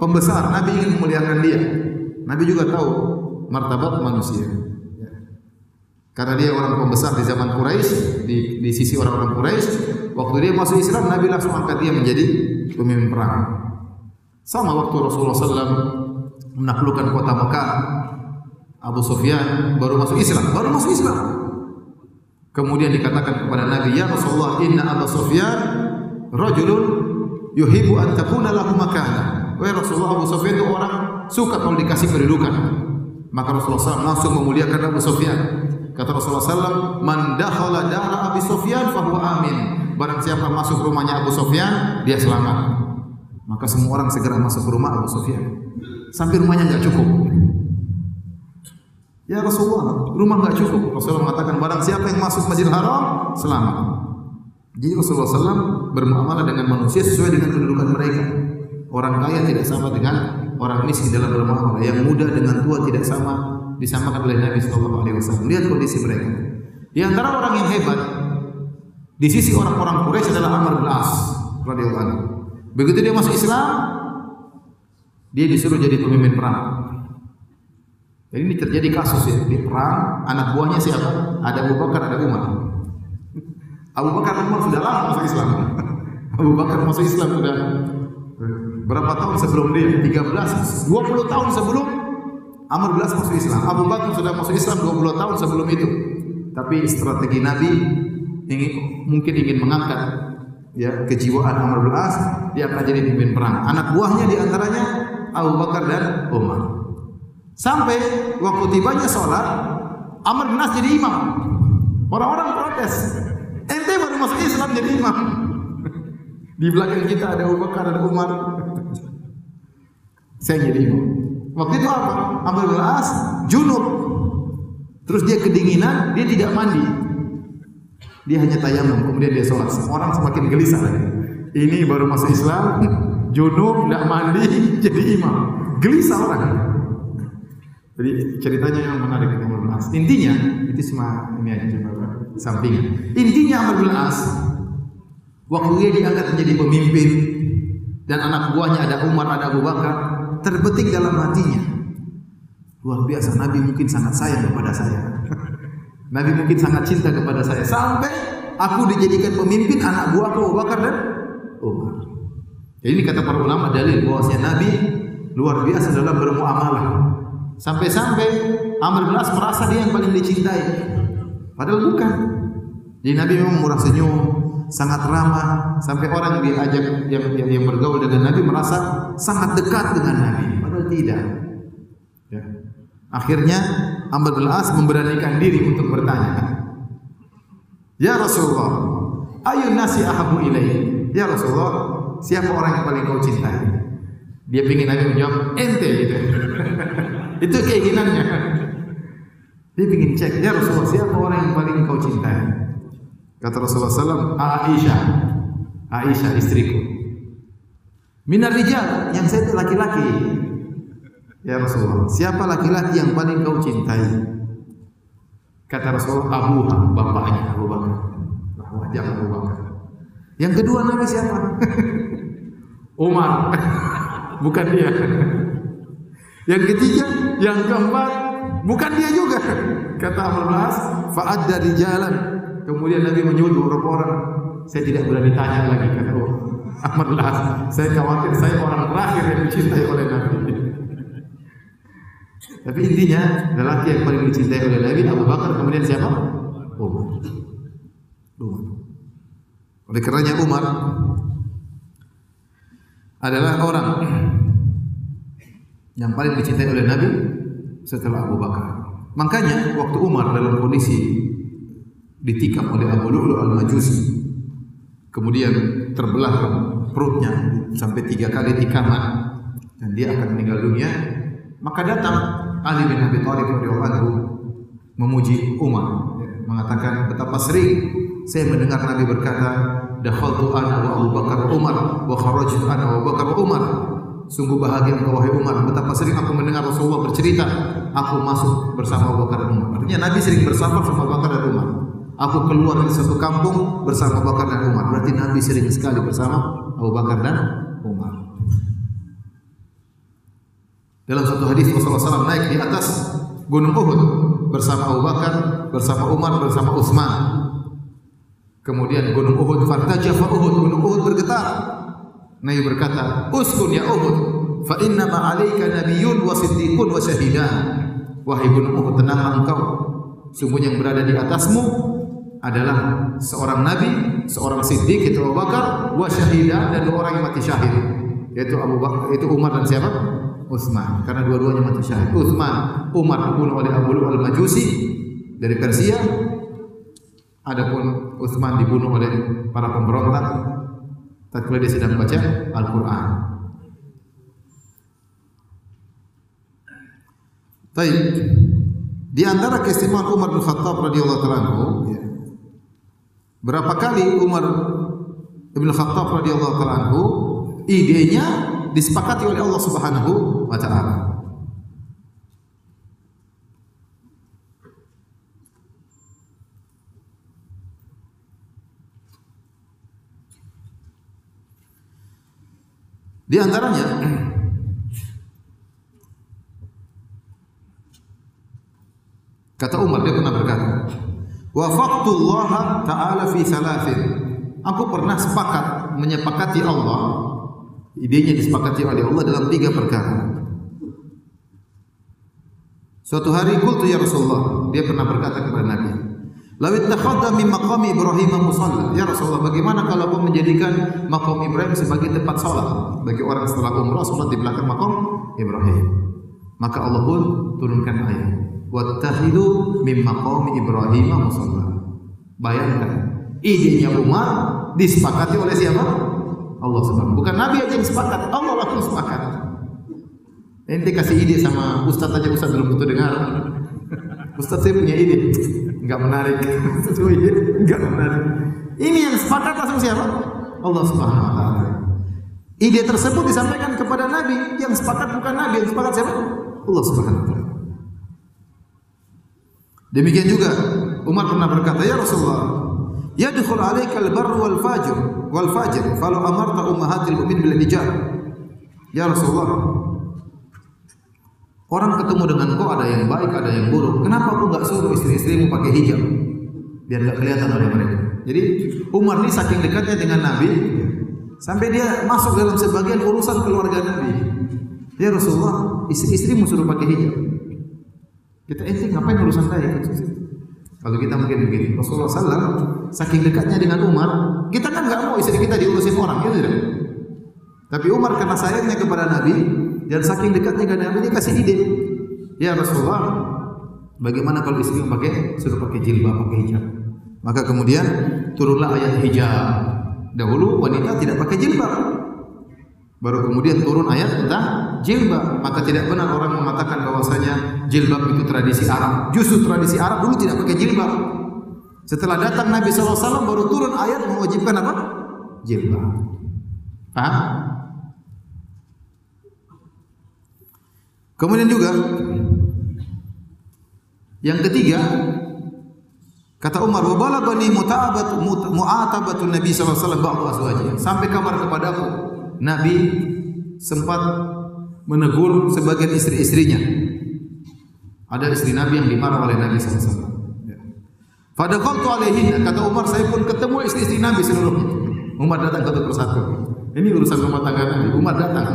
pembesar. Nabi ingin memuliakan dia. Nabi juga tahu martabat manusia. Karena dia orang pembesar di zaman Quraisy, di, di sisi orang-orang Quraisy, waktu dia masuk Islam, Nabi langsung angkat dia menjadi pemimpin perang. Sama waktu Rasulullah SAW menaklukkan kota Mekah, Abu Sufyan baru masuk Islam, baru masuk Islam. Kemudian dikatakan kepada Nabi, "Ya Rasulullah, inna Abu Sufyan rajulun yuhibbu an takuna lahu makana." Wahai Rasulullah, Abu Sufyan itu orang suka kalau dikasih kedudukan. Maka Rasulullah SAW langsung memuliakan Abu Sufyan. Kata Rasulullah SAW, Man dakhala dara Abu Sufyan fahuwa amin. Barang siapa masuk rumahnya Abu Sufyan, dia selamat. Maka semua orang segera masuk ke rumah Abu Sufyan. Sampai rumahnya enggak cukup. Ya Rasulullah, rumah enggak cukup. Rasulullah mengatakan barang siapa yang masuk Masjidil Haram, selamat. Jadi Rasulullah SAW bermuamalah dengan manusia sesuai dengan kedudukan mereka. Orang kaya tidak sama dengan orang miskin dalam bermuamalah, yang muda dengan tua tidak sama disamakan oleh Nabi Shallallahu Alaihi Wasallam. Lihat kondisi mereka. Di antara orang yang hebat di sisi orang-orang Quraisy adalah Amr bin As radhiyallahu anhu. Begitu dia masuk Islam, dia disuruh jadi pemimpin perang. Jadi ini terjadi kasus ya di perang anak buahnya siapa? Ada Abu Bakar, ada Umar. Abu Bakar Umar sudah lama masuk Islam. Abu Bakar masuk Islam sudah Berapa tahun sebelum dia? 13, 20 tahun sebelum Amr bin masuk Islam. Abu Bakar sudah masuk Islam 20 tahun sebelum itu. Tapi strategi Nabi ingin mungkin ingin mengangkat ya kejiwaan Amr bin As, dia akan jadi pemimpin perang. Anak buahnya di antaranya Abu Bakar dan Umar. Sampai waktu tibanya sholat, Amr bin As jadi imam. Orang-orang protes. Ente baru masuk Islam jadi imam. Di belakang kita ada Abu Bakar, ada Umar. Saya jadi imam. Waktu itu apa? Amr bin As junub. Terus dia kedinginan, dia tidak mandi. Dia hanya tayamum, kemudian dia sholat. Orang semakin gelisah lagi. Ini baru masuk Islam, junub, tidak mandi, jadi imam. Gelisah orang. Jadi ceritanya yang menarik dari Amr. Intinya, itu cuma ini aja coba sampingan. Intinya Amr bin As, waktu dia diangkat menjadi pemimpin, dan anak buahnya ada Umar, ada Abu Bakar, terbetik dalam hatinya. Luar biasa, Nabi mungkin sangat sayang kepada saya. Nabi mungkin sangat cinta kepada saya. Sampai aku dijadikan pemimpin anak buahku Abu Bakar dan Umar. Jadi ini kata para ulama dalil bahwasanya Nabi luar biasa dalam bermuamalah. Sampai-sampai Amr bin As merasa dia yang paling dicintai. Padahal bukan. Jadi Nabi memang murah senyum, sangat ramah sampai orang diajak yang, yang, yang bergaul dengan Nabi merasa sangat dekat dengan Nabi padahal tidak ya. akhirnya Amr bin As memberanikan diri untuk bertanya. Ya Rasulullah ayun nasi ahabu ilaih Ya Rasulullah siapa orang yang paling kau cintai? Dia ingin Nabi menjawab ente gitu. Itu keinginannya. Dia ingin cek ya Rasulullah siapa orang yang paling kau cintai? Kata Rasulullah SAW, Aisyah, Aisyah istriku. Minar rijal, yang saya itu laki-laki. Ya Rasulullah, siapa laki-laki yang paling kau cintai? Kata Rasulullah, Abu bapaknya Abu Bakar. Wajah Abu Bakar. Yang kedua Nabi siapa? Umar. Bukan dia. Yang ketiga, yang keempat, bukan dia juga. Kata Amr bin As, fa'ad dari jalan. Kemudian Nabi menyuruh beberapa orang. Saya tidak berani tanya lagi kata bin As. Saya khawatir saya orang terakhir yang dicintai oleh Nabi. Tapi intinya lelaki yang paling dicintai oleh Nabi Abu Bakar kemudian siapa? Umar. Umar. Oleh karenanya Umar adalah orang yang paling dicintai oleh Nabi setelah Abu Bakar. Makanya waktu Umar dalam kondisi ditikam oleh Abu Lu'lu al-Majusi, kemudian terbelah perutnya sampai tiga kali tikaman dan dia akan meninggal dunia, maka datang Ali bin Abi Thalib radhiyallahu memuji Umar. Mengatakan betapa sering saya mendengar Nabi berkata dakhaltu ana wa Abu Bakar Umar wa kharajtu ana wa Abu Bakar Umar sungguh bahagia engkau wahai Umar. Betapa sering aku mendengar Rasulullah bercerita aku masuk bersama Abu Bakar dan Umar. Artinya Nabi sering bersama sama Abu Bakar dan Umar. Aku keluar dari satu kampung bersama Abu Bakar dan Umar. Berarti Nabi sering sekali bersama Abu Bakar dan Umar dalam satu hadis Rasulullah SAW naik di atas gunung Uhud bersama Abu Bakar, bersama Umar, bersama Utsman. Kemudian gunung Uhud fartajafa Uhud, gunung Uhud bergetar. Nabi berkata, "Uskun ya Uhud, fa inna ma 'alaika nabiyyun wa siddiqun wa syahidan." Wahai gunung Uhud, tenanglah engkau. Sungguh yang berada di atasmu adalah seorang nabi, seorang siddiq itu Abu Bakar, wa syahidan dan dua orang yang mati syahid. Yaitu Abu Bakar, itu Umar dan siapa? Utsman karena dua-duanya mati syahid. Utsman, Umar dibunuh oleh Abu Lu'al Majusi dari Persia. Adapun Utsman dibunuh oleh para pemberontak tatkala dia sedang baca Al-Qur'an. Baik. Di antara keistimewaan Umar bin Khattab radhiyallahu taala ya. Berapa kali Umar bin Khattab radhiyallahu taala idenya disepakati oleh Allah Subhanahu wa taala. Di antaranya kata Umar dia pernah berkata, "Wafaqtullah ta'ala fi thalathin." Aku pernah sepakat menyepakati Allah Idenya disepakati oleh Allah dalam tiga perkara. Suatu hari qultu ya Rasulullah, dia pernah berkata kepada Nabi, "Law ittakhadha min Ibrahim musalla." Ya Rasulullah, bagaimana kalau kau menjadikan makam Ibrahim sebagai tempat salat bagi orang setelah umrah salat di belakang makam Ibrahim? Maka Allah pun turunkan ayat, "Wattakhidhu min maqami Ibrahim musalla." Bayangkan, idenya Umar disepakati oleh siapa? Allah Subhanahu Bukan Nabi aja yang sepakat, Allah langsung sepakat. Ente kasih ide sama Ustaz aja Ustaz belum tentu dengar. Ustaz saya punya ide, enggak menarik. Enggak menarik. Ini yang sepakat langsung siapa? Allah Subhanahu wa taala. Ide tersebut disampaikan kepada Nabi, yang sepakat bukan Nabi, yang sepakat siapa? Allah Subhanahu wa taala. Demikian juga Umar pernah berkata, "Ya Rasulullah, yadkhul alaika al-barr wal fajr wal fajr falau amarta ummahatil mu'min bil hijab ya Rasulullah Orang ketemu dengan kau ada yang baik, ada yang buruk. Kenapa aku nggak suruh istri-istrimu pakai hijab? Biar nggak kelihatan oleh mereka. Jadi Umar ini saking dekatnya dengan Nabi, sampai dia masuk dalam sebagian urusan keluarga Nabi. Ya Rasulullah, istri-istrimu suruh pakai hijab. Kita ente ngapain urusan saya? Kalau kita mungkin begitu, Rasulullah SAW saking dekatnya dengan Umar, kita kan nggak mau istri kita diurusin orang, gitu tidak? Tapi Umar karena sayangnya kepada Nabi dan saking dekatnya dengan Nabi dia kasih ide, ya Rasulullah, bagaimana kalau istri pakai suruh pakai jilbab, pakai hijab? Maka kemudian turunlah ayat hijab. Dahulu wanita tidak pakai jilbab, Baru kemudian turun ayat tentang jilbab. Maka tidak benar orang mengatakan bahwasanya jilbab itu tradisi Arab. Justru tradisi Arab dulu tidak pakai jilbab. Setelah datang Nabi SAW baru turun ayat mewajibkan apa? Jilbab. Paham? Kemudian juga yang ketiga kata Umar wa balagani muta'abat mu'atabatu Nabi sallallahu alaihi wasallam sampai kabar kepadaku Nabi sempat menegur sebagian istri-istrinya. Ada istri Nabi yang dimarah oleh Nabi wasallam. Pada waktu alaihin kata Umar saya pun ketemu istri-istri Nabi seluruhnya. Umar datang satu persatu. Ini urusan rumah tangga Nabi. Umar datang.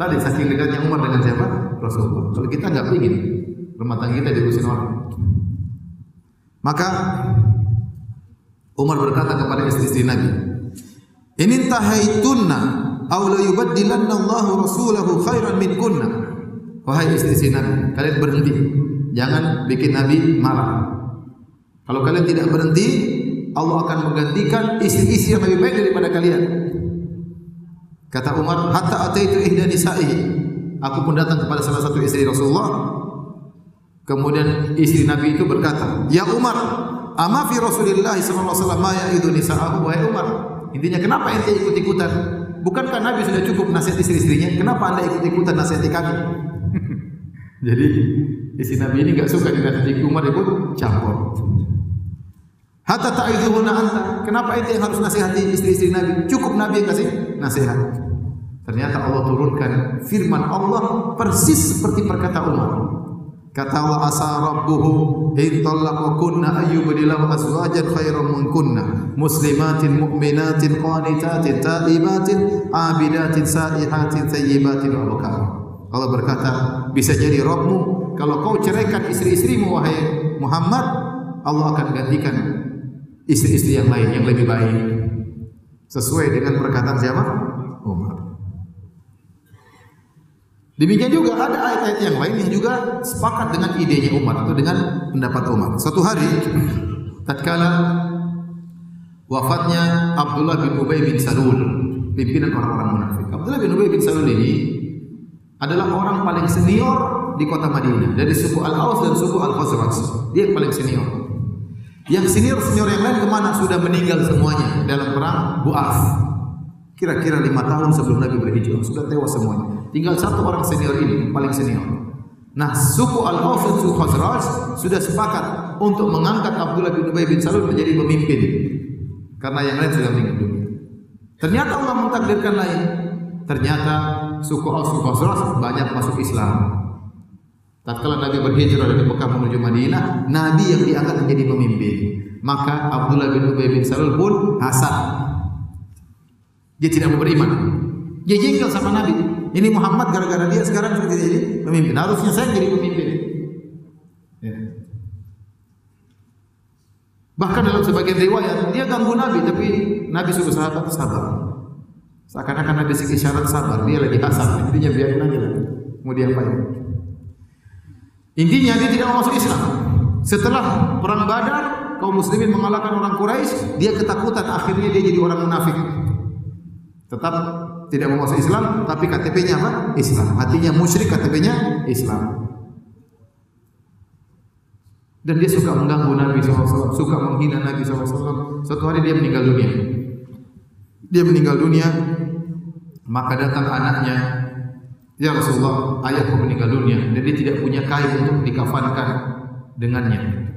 Tadi saking dekatnya Umar dengan siapa? Rasulullah. Kalau kita nggak ingin rumah tangga kita diurusin orang. Maka Umar berkata kepada istri-istri Nabi, "In tahaitunna aw la yubaddilanna Allahu rasulahu khairan min kunna." Wahai istri-istri Nabi, kalian berhenti. Jangan bikin Nabi marah. Kalau kalian tidak berhenti, Allah akan menggantikan istri-istri yang lebih baik daripada kalian. Kata Umar, hatta ataitu ihda nisa'i. Aku pun datang kepada salah satu istri Rasulullah. Kemudian istri Nabi itu berkata, "Ya Umar, ama fi Rasulillah sallallahu alaihi wasallam ma ya'idu nisa'ahu wa Umar." Intinya kenapa ente ikut-ikutan? Bukankah Nabi sudah cukup nasihat istri-istrinya? Kenapa Anda ikut-ikutan nasihat kami? Jadi istri Nabi ini enggak suka dinasihati Umar ikut campur. Hatta ta'idhuhunna anta. Kenapa ente yang harus nasihati istri-istri Nabi? Cukup Nabi yang kasih nasihat. Ternyata Allah turunkan firman Allah persis seperti perkata Umar. Kata Allah asa rabbuhu in talaqakunna ayyubdilahu azwajan khairan min kunna muslimatin mu'minatin qanitatin taibatin abidatin saihatin thayyibatin wa Allah berkata bisa jadi Rabbmu kalau kau ceraikan istri-istrimu wahai Muhammad Allah akan gantikan istri-istri yang lain yang lebih baik sesuai dengan perkataan siapa? Umar. Demikian juga ada ayat-ayat yang lain yang juga sepakat dengan idenya Umar atau dengan pendapat Umar. Suatu hari tatkala wafatnya Abdullah bin Ubay bin Salul, pimpinan orang-orang munafik. Abdullah bin Ubay bin Salul ini adalah orang paling senior di kota Madinah dari suku Al-Aus dan suku Al-Khazraj. Dia yang paling senior. Yang senior-senior yang lain ke mana? Sudah meninggal semuanya dalam perang Bu'af. Kira-kira lima tahun sebelum Nabi berhijrah sudah tewas semuanya. Tinggal satu orang senior ini paling senior. Nah, suku Al-Aus dan suku Khazraj sudah sepakat untuk mengangkat Abdullah bin Ubay bin Salul menjadi pemimpin. Karena yang lain sudah meninggal dunia. Ternyata Allah mentakdirkan lain. Ternyata suku Aus suku Khazraj banyak masuk Islam. Tatkala Nabi berhijrah dari Mekah menuju Madinah, Nabi yang diangkat menjadi pemimpin. Maka Abdullah bin Ubay bin Salul pun hasad dia tidak mau beriman. Dia jengkel sama Nabi. Ini Muhammad gara-gara dia sekarang sudah jadi pemimpin. Harusnya saya jadi pemimpin. Ya. Bahkan dalam sebagian riwayat dia ganggu Nabi, tapi Nabi suruh sahabat sabar. Seakan-akan Nabi sikit syarat sabar, dia lagi kasar. Intinya biarin aja lah. Mau diapain? Intinya dia tidak mau masuk Islam. Setelah perang Badar, kaum muslimin mengalahkan orang Quraisy, dia ketakutan akhirnya dia jadi orang munafik. Tetap tidak mau masuk Islam, tapi KTP-nya apa? Islam. Hatinya musyrik, KTP-nya Islam. Dan dia suka mengganggu Nabi SAW, suka menghina Nabi SAW. Suatu hari dia meninggal dunia. Dia meninggal dunia, maka datang anaknya, Ya Rasulullah, ayahku meninggal dunia dan dia tidak punya kain untuk dikafankan dengannya.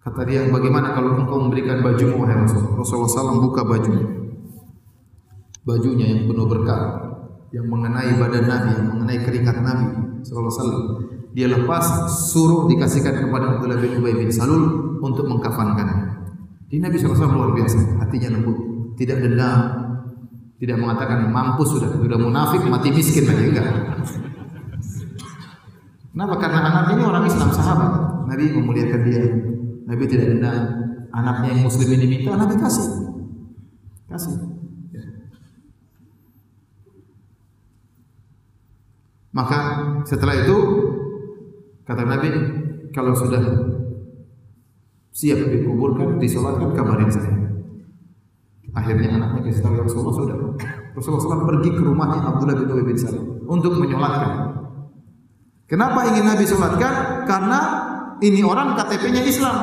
Kata dia, bagaimana kalau engkau memberikan bajumu, wahai Rasulullah? Rasulullah SAW buka bajunya bajunya yang penuh berkah yang mengenai badan Nabi, yang mengenai keringat Nabi sallallahu alaihi wasallam. Dia lepas suruh dikasihkan kepada Abdullah bin Ubay bin Salul untuk mengkafankannya. Di Nabi SAW luar biasa, hatinya lembut, tidak dendam, tidak mengatakan mampus sudah, sudah munafik, mati miskin lagi enggak. Kenapa? Karena anak ini orang Islam sahabat. Nabi memuliakan dia. Nabi tidak dendam. Anaknya yang muslim ini minta, Nabi kasih. Kasih. Maka setelah itu kata Nabi kalau sudah siap dikuburkan, disolatkan kabarin saya. Akhirnya anaknya kasih tahu ya Rasulullah sudah. Rasulullah SAW pergi ke rumahnya Abdullah bin Ubay bin Salim untuk menyolatkan. Kenapa ingin Nabi solatkan? Karena ini orang KTP-nya Islam.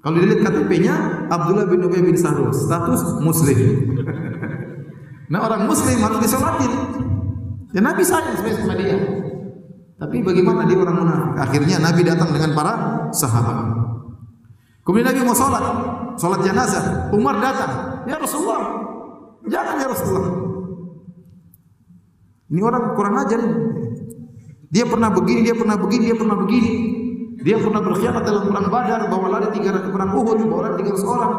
Kalau dilihat KTP-nya Abdullah bin Ubay bin Salul, status Muslim. nah orang Muslim harus disolatin. Dan Nabi sayang sama dia. Tapi bagaimana dia orang munafik? Akhirnya Nabi datang dengan para sahabat. Kemudian Nabi mau sholat, sholat jenazah. Umar datang, ya Rasulullah, jangan ya Rasulullah. Ini orang kurang ajar. Dia pernah begini, dia pernah begini, dia pernah begini. Dia pernah berkhianat dalam perang Badar, bawa lari tiga perang Uhud, bawa lari tiga orang.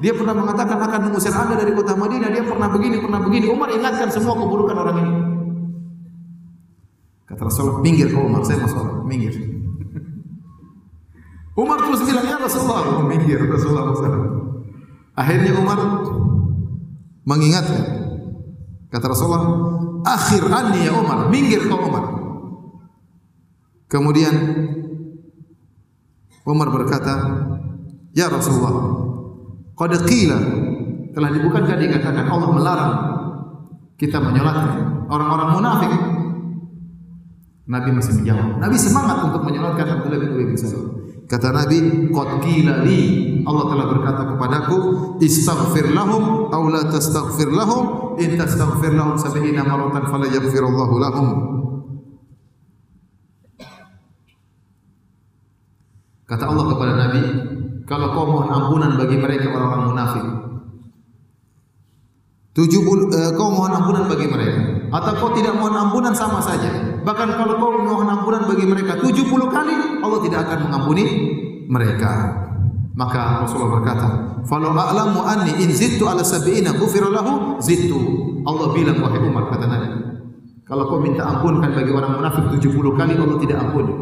Dia pernah mengatakan akan mengusir anda dari kota Madinah. Dia pernah begini, pernah begini. Umar ingatkan semua keburukan orang ini. Kata Rasulullah, minggir kau Umar, saya mau minggir. Umar terus bilang, ya Rasulullah, oh, minggir Rasulullah Akhirnya Umar mengingatkan. Kata Rasulullah, akhir anni ya Umar, minggir kau Umar. Kemudian Umar berkata, Ya Rasulullah, qad qila telah dibukankah dikatakan Allah melarang kita menyolatkan orang-orang munafik Nabi masih menjawab. Nabi semangat untuk menyolatkan Abdullah bin Ubay bin Salul. Kata Nabi, "Qad qila li." Allah telah berkata kepadaku, "Istaghfir lahum aw la tastaghfir lahum, in tastaghfir lahum 70 maratan fala lahum." Kata Allah kepada Nabi, "Kalau kau mohon ampunan bagi mereka orang-orang munafik, 70 eh, kau mohon ampunan bagi mereka atau kau tidak mohon ampunan sama saja. Bahkan kalau kau mohon ampunan bagi mereka 70 kali Allah tidak akan mengampuni mereka. Maka Rasulullah berkata, "Falau a'lamu anni in zittu ala sab'ina ghufira lahu zittu." Allah bilang wahai Umar kata Nabi, kalau kau minta ampunkan bagi orang munafik 70 kali Allah tidak ampuni.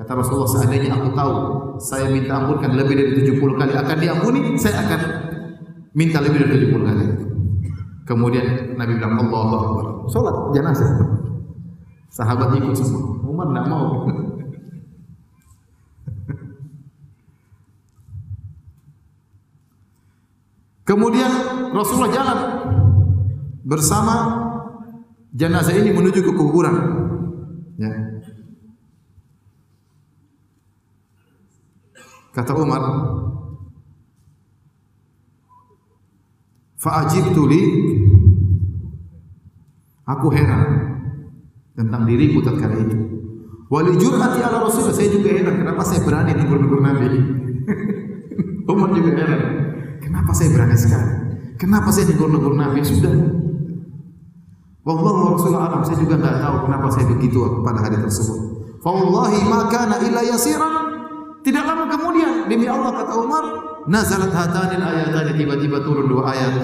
Kata Rasulullah, seandainya aku tahu saya minta ampunkan lebih dari 70 kali akan diampuni, saya akan minta lebih dari 70 kali. Kemudian Nabi bilang Allahu Akbar. Salat jenazah. Sahabat ikut semua. Umar tidak mau. Kemudian Rasulullah jalan bersama jenazah ini menuju ke kuburan. Ya. Kata Umar, Fa'ajibtu li Aku heran tentang diriku tatkala itu. Wali jur'ati ala Rasul, saya juga heran kenapa saya berani negur-negur Nabi. Umar juga heran. Kenapa saya berani sekali? Kenapa saya negur-negur Nabi? Sudah. Wallahu Rasulullah alam, saya juga enggak tahu kenapa saya begitu pada hari tersebut. Wallahi ma kana illa yasiran. Tidak lama kemudian demi Allah kata Umar, nazalat hatanil ayatan tiba-tiba turun dua ayat.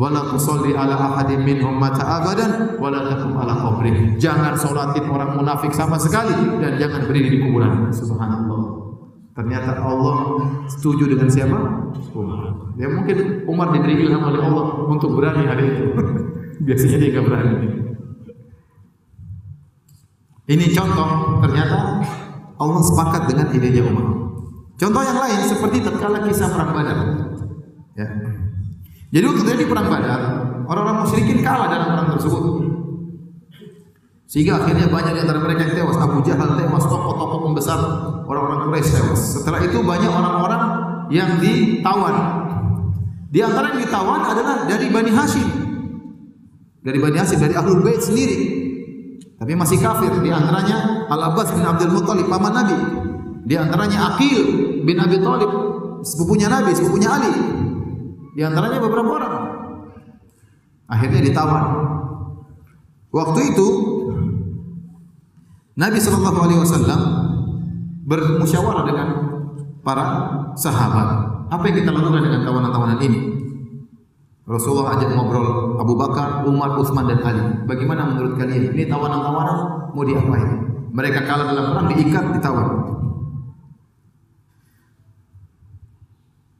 Wala tusalli ala ahadin minhum mata abadan wala takum ala qabri. Jangan salatin orang munafik sama sekali dan jangan berdiri di kuburan. Subhanallah. Ternyata Allah setuju dengan siapa? Umar. Ya mungkin Umar diberi ilham oleh Allah untuk berani hari itu. Biasanya dia enggak berani. Ini contoh ternyata Allah sepakat dengan idenya Umar Contoh yang lain seperti tatkala kisah perang Badar. Ya. Jadi waktu terjadi perang Badar, orang-orang musyrikin kalah dalam perang tersebut. Sehingga akhirnya banyak di antara mereka yang tewas. Abu Jahal tewas, tokoh-tokoh pembesar orang-orang Quraisy tewas. Setelah itu banyak orang-orang yang ditawan. Di antara yang ditawan adalah dari Bani Hashim. Dari Bani Hashim, dari Ahlul Bait sendiri. Tapi masih kafir. Di antaranya Al-Abbas bin Abdul Muttalib, paman Nabi. Di antaranya Aqil bin Abi Thalib, sepupunya Nabi, sepupunya Ali. Di antaranya beberapa orang. Akhirnya ditawan. Waktu itu Nabi Shallallahu Alaihi Wasallam bermusyawarah dengan para sahabat. Apa yang kita lakukan dengan tawanan-tawanan ini? Rasulullah ajak ngobrol Abu Bakar, Umar, Utsman dan Ali. Bagaimana menurut kalian? Ini tawanan-tawanan mau diapain? Mereka kalah dalam perang diikat, ditawan.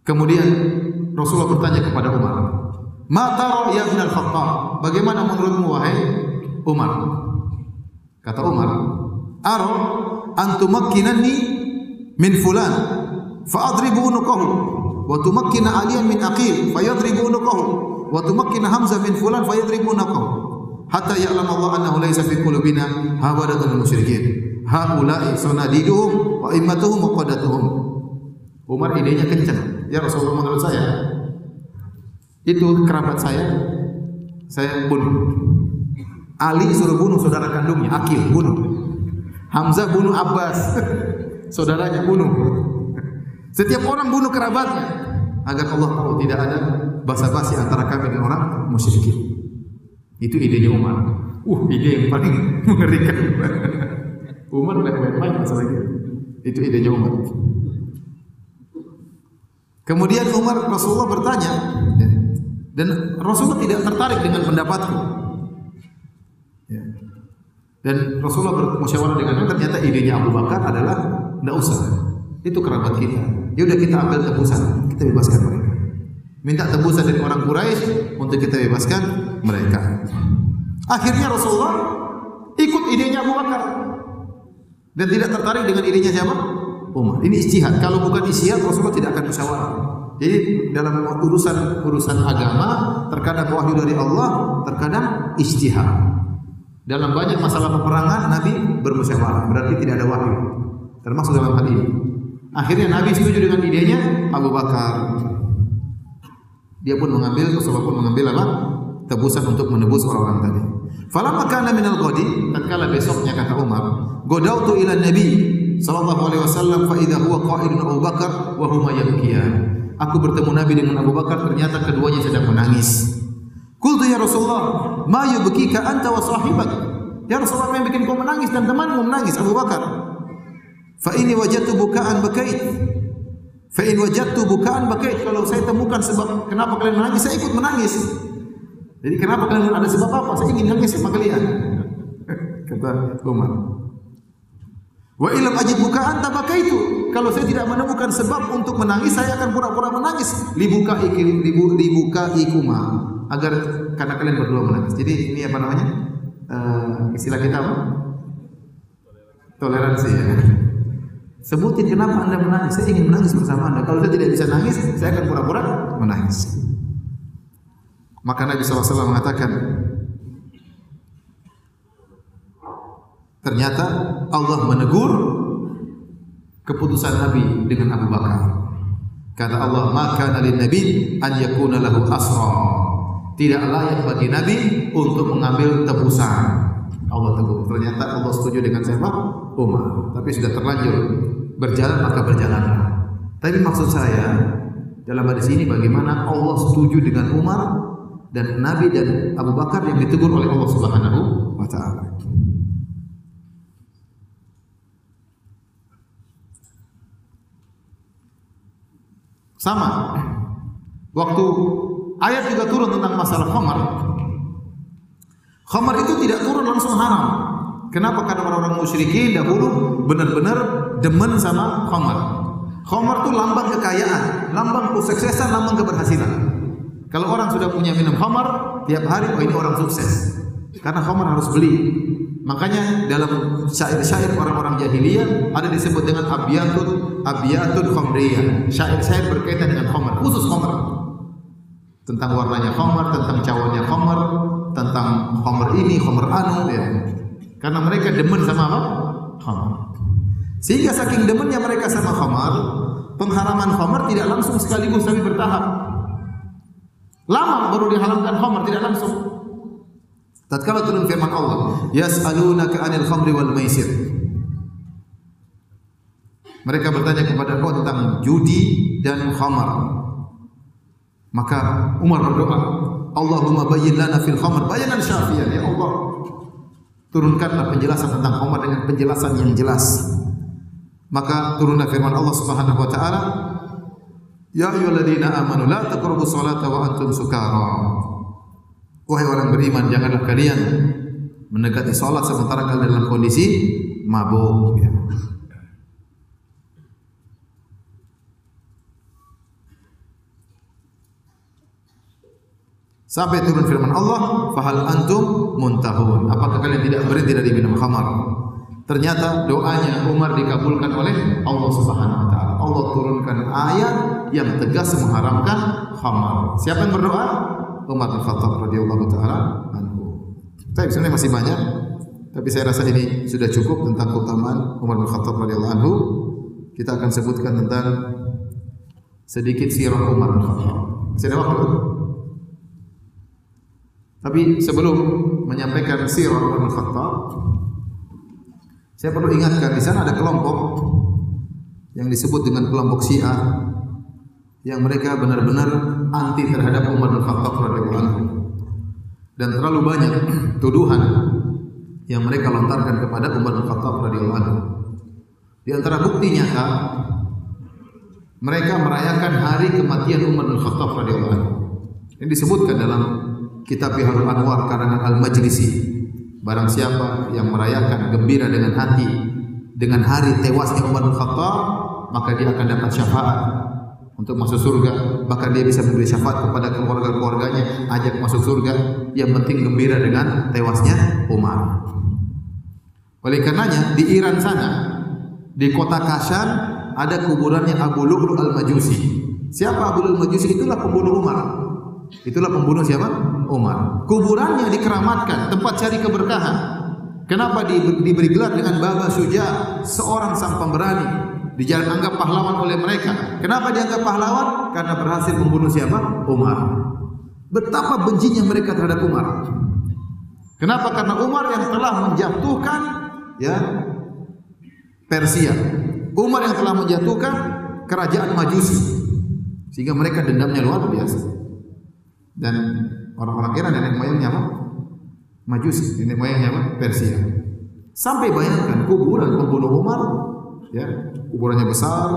Kemudian Rasulullah bertanya kepada Umar, "Ma ya Ibn al-Khattab? Bagaimana menurutmu wahai Umar?" Kata Umar, "Aro an tumakkinani min fulan fa adribu wa tumakkina aliyan min aqil fa yadribu unuqahu wa tumakkina hamzah min fulan fa yadribu unuqahu hatta ya'lam Allah annahu laysa fi qulubina hawadatun musyrikin. Haula'i sanadiduhum wa immatuhum qadatuhum. Umar idenya kencang. Ya Rasulullah menurut saya itu kerabat saya saya bunuh. Ali suruh bunuh saudara kandungnya, Akil bunuh. Hamzah bunuh Abbas, saudaranya bunuh. Setiap orang bunuh kerabatnya agar Allah tahu tidak ada basa-basi antara kami dan orang musyrikin. Itu idenya Umar. Uh, ide yang paling mengerikan. Umar tidak main-main masalah itu. Itu idenya Umar. Kemudian Umar Rasulullah bertanya dan Rasulullah tidak tertarik dengan pendapatku. Ya. Dan Rasulullah bermusyawarah dengan ternyata idenya Abu Bakar adalah tidak usah. Itu kerabat kita. Ya udah kita ambil tebusan, kita bebaskan mereka. Minta tebusan dari orang Quraisy untuk kita bebaskan mereka. Akhirnya Rasulullah ikut idenya Abu Bakar dan tidak tertarik dengan idenya siapa? Umar. Ini istihad. Kalau bukan istihad Rasulullah tidak akan musyawarah. Jadi dalam urusan urusan agama terkadang wahyu dari Allah, terkadang istihad. Dalam banyak masalah peperangan Nabi bermusyawarah, berarti tidak ada wahyu. Termasuk dalam hal ini. Akhirnya Nabi setuju dengan idenya Abu Bakar. Dia pun mengambil, Rasulullah pun mengambil apa? Tebusan untuk menebus orang-orang tadi. Falamma kana minal ghadi, tatkala besoknya kata Umar, godautu ila Nabi sallallahu alaihi wasallam fa idza huwa qa'idun Abu Bakar wa huma yabkiyan. Aku bertemu Nabi dengan Abu Bakar, ternyata keduanya sedang menangis. Qultu ya Rasulullah, ma yubkika anta wa sahibak? Ya Rasulullah, yang bikin kau menangis dan temanmu menangis Abu Bakar. Fa ini wajadtu bukaan bakait. Fa in wajadtu bukaan bakait. Kalau saya temukan sebab kenapa kalian menangis, saya ikut menangis. Jadi kenapa kalian ada sebab apa? Saya ingin nangis sama kalian. Kata Umar. Wa ilam ajid bukaan tabakaitu. Kalau saya tidak menemukan sebab untuk menangis, saya akan pura-pura menangis. Libuka ikil, libu, libuka ikuma agar karena kalian berdua menangis. Jadi ini apa namanya? Uh, istilah kita apa? Toleransi ya. Sebutin kenapa Anda menangis. Saya ingin menangis bersama Anda. Kalau saya tidak bisa nangis, saya akan pura-pura menangis. Maka Nabi SAW mengatakan, ternyata Allah menegur keputusan Nabi dengan Abu Bakar. Kata Allah, maka nabi Nabi an yakuna lahu asra tidak layak bagi Nabi untuk mengambil tebusan. Allah tegur. Ternyata Allah setuju dengan siapa? Umar. Tapi sudah terlanjur berjalan maka berjalan. Tapi maksud saya dalam hadis ini bagaimana Allah setuju dengan Umar dan Nabi dan Abu Bakar yang ditegur oleh Allah Subhanahu wa taala. Sama. Waktu Ayat juga turun tentang masalah khamar. Khamar itu tidak turun langsung haram. Kenapa? Karena orang-orang musyrikin dahulu benar-benar demen sama khamar. Khamar itu lambang kekayaan, lambang kesuksesan, lambang keberhasilan. Kalau orang sudah punya minum khamar, tiap hari oh ini orang sukses. Karena khamar harus beli. Makanya dalam syair-syair orang-orang jahiliyah ada disebut dengan abiyatun abiyatun khamriyah. Syair-syair berkaitan dengan khamar, khusus khamar tentang warnanya khamar, tentang cawannya khamar, tentang khamar ini, khamar anu ya. Karena mereka demen sama apa? Khamar. Sehingga saking demennya mereka sama khamar, pengharaman khamar tidak langsung sekaligus tapi bertahap. Lama baru diharamkan khamar, tidak langsung. Tatkala turun firman Allah, "Yas'alunaka 'anil khamri wal maisir." Mereka bertanya kepada kau tentang judi dan khamar. Maka Umar berdoa, Allahumma bayyin lana fil khamr bayanan syafiyan ya Allah. Turunkanlah penjelasan tentang khamr dengan penjelasan yang jelas. Maka turunlah firman Allah Subhanahu wa taala, Ya ayyuhalladzina amanu la taqrabu salata wa antum sukara. Wahai orang beriman, janganlah kalian mendekati salat sementara kalian dalam kondisi mabuk. Sampai turun firman Allah, "Fahal antum muntahun?" Apakah kalian tidak berhenti dari minum khamar? Ternyata doanya Umar dikabulkan oleh Allah Subhanahu wa taala. Allah turunkan ayat yang tegas mengharamkan khamar. Siapa yang berdoa? Umar bin Khattab radhiyallahu taala anhu. Tapi sebenarnya masih banyak, tapi saya rasa ini sudah cukup tentang keutamaan Umar bin Khattab radhiyallahu anhu. Kita akan sebutkan tentang sedikit sirah Umar bin Khattab. Masih waktu? Tapi sebelum menyampaikan sirah Umar bin Khattab, saya perlu ingatkan di sana ada kelompok yang disebut dengan kelompok Syiah yang mereka benar-benar anti terhadap Umar bin Khattab radhiyallahu anhu. Dan terlalu banyak tuduhan yang mereka lontarkan kepada Umar bin Khattab radhiyallahu anhu. Di antara bukti nyata mereka merayakan hari kematian Umar bin Khattab radhiyallahu anhu. Ini disebutkan dalam kitab Biharul Anwar karangan Al-Majlisi. Barang siapa yang merayakan gembira dengan hati dengan hari tewasnya Umar bin Khattab, maka dia akan dapat syafaat untuk masuk surga. Bahkan dia bisa memberi syafaat kepada keluarga-keluarganya. Ajak masuk surga yang penting gembira dengan tewasnya Umar. Oleh karenanya di Iran sana di kota Kashan ada kuburannya Abu Lu'lu al-Majusi. Siapa Abu Lu'lu al-Majusi? Itulah pembunuh Umar. Itulah pembunuh siapa Umar kuburannya dikeramatkan tempat cari keberkahan kenapa diberi gelar dengan Baba Suja seorang sang pemberani Dianggap pahlawan oleh mereka. Kenapa dianggap pahlawan? Karena berhasil membunuh siapa? Umar. Betapa bencinya mereka terhadap Umar. Kenapa? Karena Umar yang telah menjatuhkan ya Persia. Umar yang telah menjatuhkan kerajaan Majusi. Sehingga mereka dendamnya luar biasa. Dan orang-orang Iran nenek moyangnya apa? Majusi, nenek moyangnya apa? Persia. Sampai bayangkan kuburan pembunuh Umar ya kuburannya besar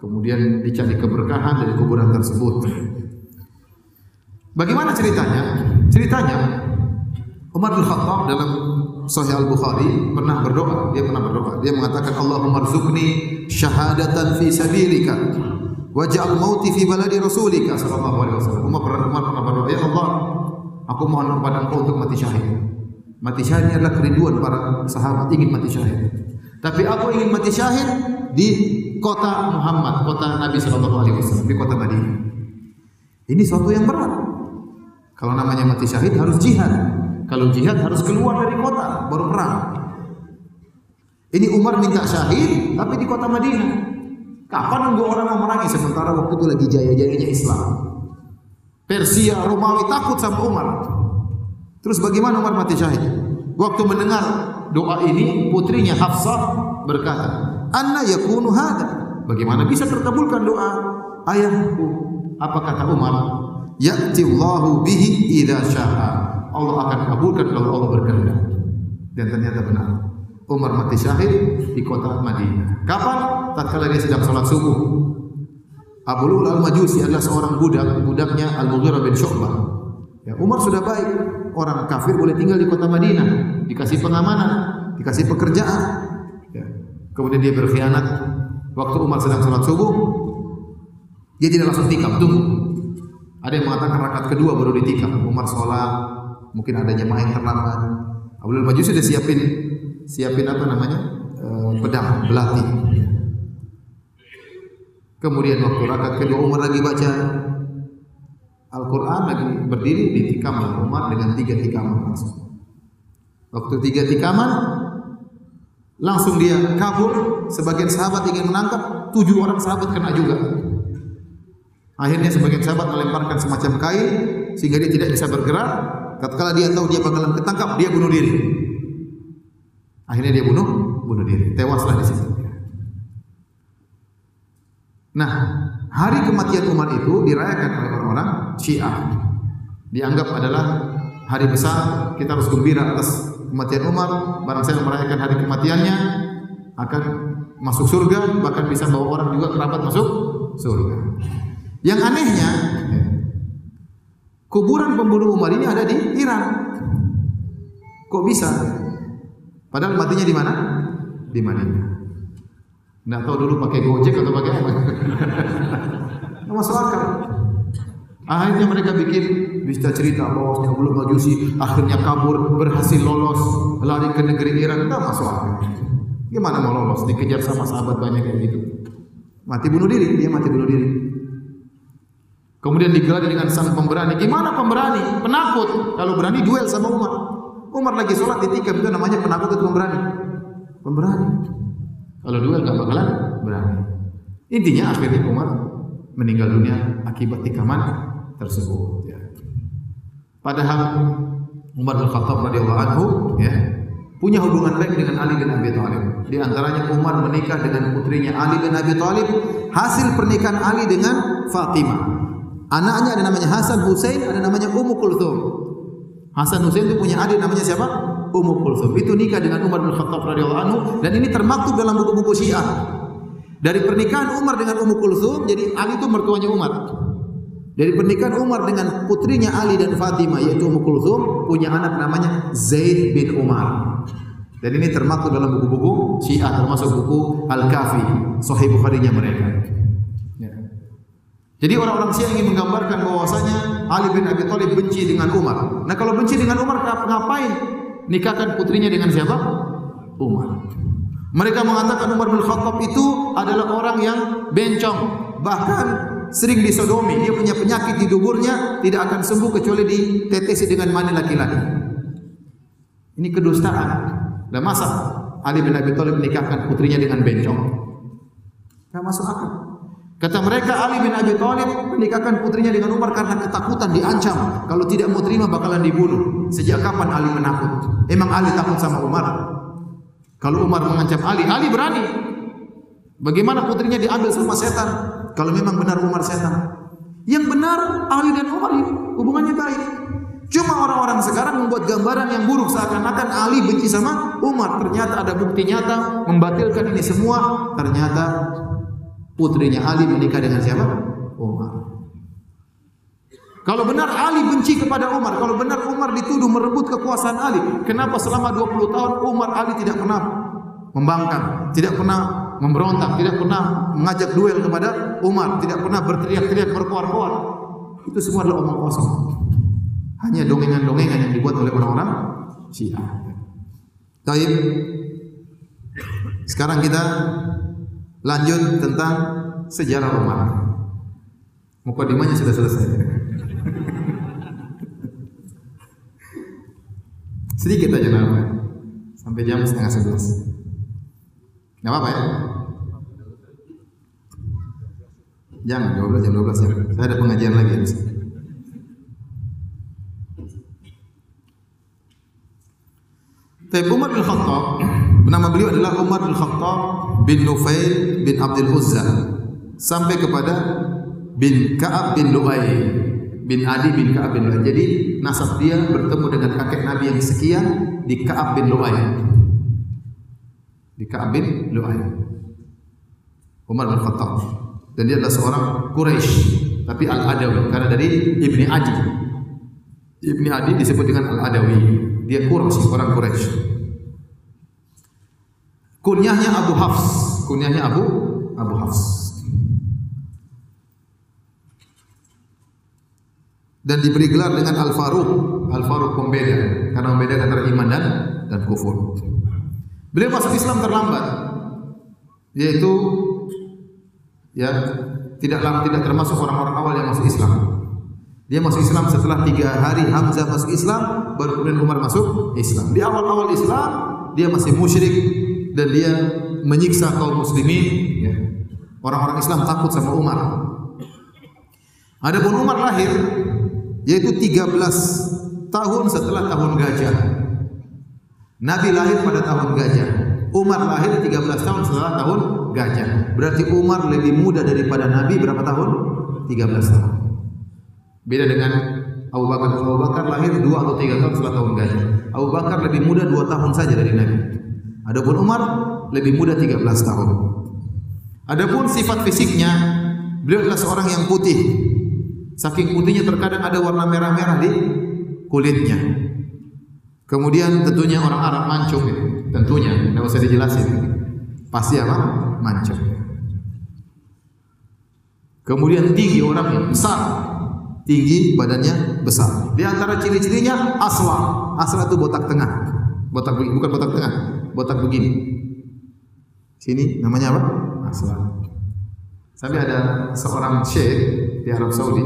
kemudian dicari keberkahan dari kuburan tersebut bagaimana ceritanya ceritanya Umar bin Khattab dalam Sahih Al Bukhari pernah berdoa dia pernah berdoa dia mengatakan Allahumma rzuqni syahadatan fi sabilika waj'al mauti fi baladi rasulika sallallahu alaihi wasallam Umar pernah, Umar pernah berdoa ya Allah aku mohon kepada Engkau untuk mati syahid mati syahid adalah kerinduan para sahabat ingin mati syahid tapi aku ingin mati syahid di kota Muhammad, kota Nabi Shallallahu Alaihi Wasallam, di kota Madinah. Ini suatu yang berat. Kalau namanya mati syahid harus jihad. Kalau jihad harus keluar dari kota baru perang. Ini Umar minta syahid tapi di kota Madinah. Kapan nunggu orang memerangi sementara waktu itu lagi jaya-jayanya Islam. Persia, Romawi takut sama Umar. Terus bagaimana Umar mati syahid? Waktu mendengar doa ini putrinya Hafsah berkata, "Anna yakunu hada?" Bagaimana bisa terkabulkan doa ayahku? Apa kata Umar? Ya'ti Allahu bihi idza syaa. Allah akan kabulkan kalau Allah berkehendak. Dan ternyata benar. Umar mati syahid di kota Madinah. Kapan? Tatkala dia sedang salat subuh. Abu Lu'lu al-Majusi adalah seorang budak, budaknya Al-Mughirah bin Syu'bah. Ya, Umar sudah baik, orang kafir boleh tinggal di kota Madinah, dikasih pengamanan, dikasih pekerjaan. Ya. Kemudian dia berkhianat. Waktu Umar sedang sholat subuh, dia tidak langsung tikam, tunggu. Ada yang mengatakan rakaat kedua baru ditikam. Umar sholat, mungkin ada jemaah yang terlambat. Abdul Maju sudah siapin siapin apa namanya e, pedang belati. Kemudian waktu rakaat kedua Umar lagi baca Al-Quran lagi berdiri ditikam oleh Umar dengan tiga tikaman langsung. Waktu tiga tikaman, langsung dia kabur. Sebagian sahabat ingin menangkap, tujuh orang sahabat kena juga. Akhirnya sebagian sahabat melemparkan semacam kain sehingga dia tidak bisa bergerak. Tatkala dia tahu dia bakalan ketangkap, dia bunuh diri. Akhirnya dia bunuh, bunuh diri. Tewaslah di situ. Nah, hari kematian Umar itu dirayakan oleh orang-orang Syiah. Dianggap adalah hari besar, kita harus gembira atas kematian Umar. Barang saya merayakan hari kematiannya akan masuk surga, bahkan bisa bawa orang juga kerabat masuk surga. Yang anehnya, kuburan pembunuh Umar ini ada di Iran. Kok bisa? Padahal matinya di mana? Di Madinah. Nggak tahu dulu pakai Gojek atau pakai apa. Nggak masuk akal. Akhirnya mereka bikin bisa cerita bahwa belum Majusi akhirnya kabur berhasil lolos lari ke negeri Iran nggak masuk akal. Gimana mau lolos dikejar sama sahabat banyak kayak gitu. Mati bunuh diri, dia mati bunuh diri. Kemudian digelar dengan sang pemberani. Gimana pemberani? Penakut. Kalau berani duel sama Umar. Umar lagi sholat ditikam itu namanya penakut itu pemberani. Pemberani. Kalau duel nggak bakalan berani. Intinya akhirnya Umar meninggal dunia akibat tikaman tersebut. Ya. Padahal Umar bin Khattab radhiyallahu anhu ya punya hubungan baik dengan Ali bin Abi Thalib. Di antaranya Umar menikah dengan putrinya Ali bin Abi Thalib, hasil pernikahan Ali dengan Fatimah. Anaknya ada namanya Hasan Hussein, ada namanya Ummu Kulthum. Hasan Hussein itu punya adik namanya siapa? Ummu Kulthum. Itu nikah dengan Umar bin Khattab radhiyallahu anhu dan ini termaktub dalam buku-buku Syiah. Dari pernikahan Umar dengan Ummu Kulthum, jadi Ali itu mertuanya Umar. Dari pernikahan Umar dengan putrinya Ali dan Fatimah yaitu Ummu Kulthum punya anak namanya Zaid bin Umar. Dan ini termaktub dalam buku-buku Syiah termasuk buku Al-Kafi, Sahih Bukhari-nya mereka. Ya. Jadi orang-orang Syiah ingin menggambarkan bahwasanya Ali bin Abi Thalib benci dengan Umar. Nah, kalau benci dengan Umar ngapain? Nikahkan putrinya dengan siapa? Umar. Mereka mengatakan Umar bin Khattab itu adalah orang yang bencong, bahkan sering disodomi, dia punya penyakit di duburnya tidak akan sembuh kecuali ditetesi dengan mani laki-laki. Ini kedustaan. Dan masa Ali bin Abi Thalib menikahkan putrinya dengan bencong? Tidak masuk akal. Kata mereka Ali bin Abi Thalib menikahkan putrinya dengan Umar karena ketakutan diancam kalau tidak mau terima bakalan dibunuh. Sejak kapan Ali menakut? Emang Ali takut sama Umar? Kalau Umar mengancam Ali, Ali berani. Bagaimana putrinya diambil sama setan? Kalau memang benar Umar setan. Yang benar Ali dan Umar hubungannya baik. Cuma orang-orang sekarang membuat gambaran yang buruk seakan-akan Ali benci sama Umar. Ternyata ada bukti nyata membatalkan ini semua. Ternyata putrinya Ali menikah dengan siapa? Umar. Kalau benar Ali benci kepada Umar, kalau benar Umar dituduh merebut kekuasaan Ali, kenapa selama 20 tahun Umar Ali tidak pernah membangkang, tidak pernah memberontak, tidak pernah mengajak duel kepada Umar, tidak pernah berteriak-teriak berkoar-koar. Itu semua adalah omong kosong. Hanya dongengan-dongengan yang dibuat oleh orang-orang Syiah. Taib. Sekarang kita lanjut tentang sejarah Umar. Mukadimahnya sudah selesai. Sedikit aja namanya. Sampai jam setengah sebelas. Enggak apa-apa ya? Jangan, 12 jam 12 ya. Saya ada pengajian lagi di. Tapi Umar bin Khattab, nama beliau adalah Umar bin Khattab bin Nufail bin Abdul Uzza sampai kepada bin Ka'ab bin Lu'ay bin Adi bin Ka'ab bin Lu'ay. Jadi nasab dia bertemu dengan kakek Nabi yang sekian di Ka'ab bin Lu'ay. Di Ka'ab bin Lu'ay. Umar bin Khattab dan dia adalah seorang Quraisy tapi Al-Adawi karena dari Ibni Adi Ibni Adi disebut dengan Al-Adawi dia Quraisy orang Quraisy kunyahnya Abu Hafs. Kunyahnya Abu? Abu Hafs. Dan diberi gelar dengan Al-Faruq. Al-Faruq pembeda. Karena membedakan antara iman dan dan kufur. Beliau masuk Islam terlambat. Yaitu ya tidak tidak termasuk orang-orang awal yang masuk Islam. Dia masuk Islam setelah tiga hari Hamzah masuk Islam, baru kemudian Umar masuk Islam. Di awal-awal Islam dia masih musyrik dan dia menyiksa kaum muslimin. Ya. Orang-orang Islam takut sama Umar. Adapun Umar lahir yaitu 13 tahun setelah tahun gajah. Nabi lahir pada tahun gajah. Umar lahir 13 tahun setelah tahun gajah. Berarti Umar lebih muda daripada Nabi berapa tahun? 13 tahun. Beda dengan Abu Bakar. Abu Bakar lahir 2 atau 3 tahun setelah tahun gajah. Abu Bakar lebih muda 2 tahun saja dari Nabi. Adapun Umar lebih muda 13 tahun. Adapun sifat fisiknya, beliau adalah seorang yang putih. Saking putihnya terkadang ada warna merah-merah di kulitnya. Kemudian tentunya orang Arab mancung ya. Tentunya, tidak usah dijelasin. Pasti apa? Mancung. Kemudian tinggi orangnya, besar. Tinggi, badannya besar. Di antara ciri-cirinya aswa. Aswa itu botak tengah. Botak bukan botak tengah, botak begini. Sini namanya apa? Aswa. Sampai ada seorang syekh di Arab Saudi.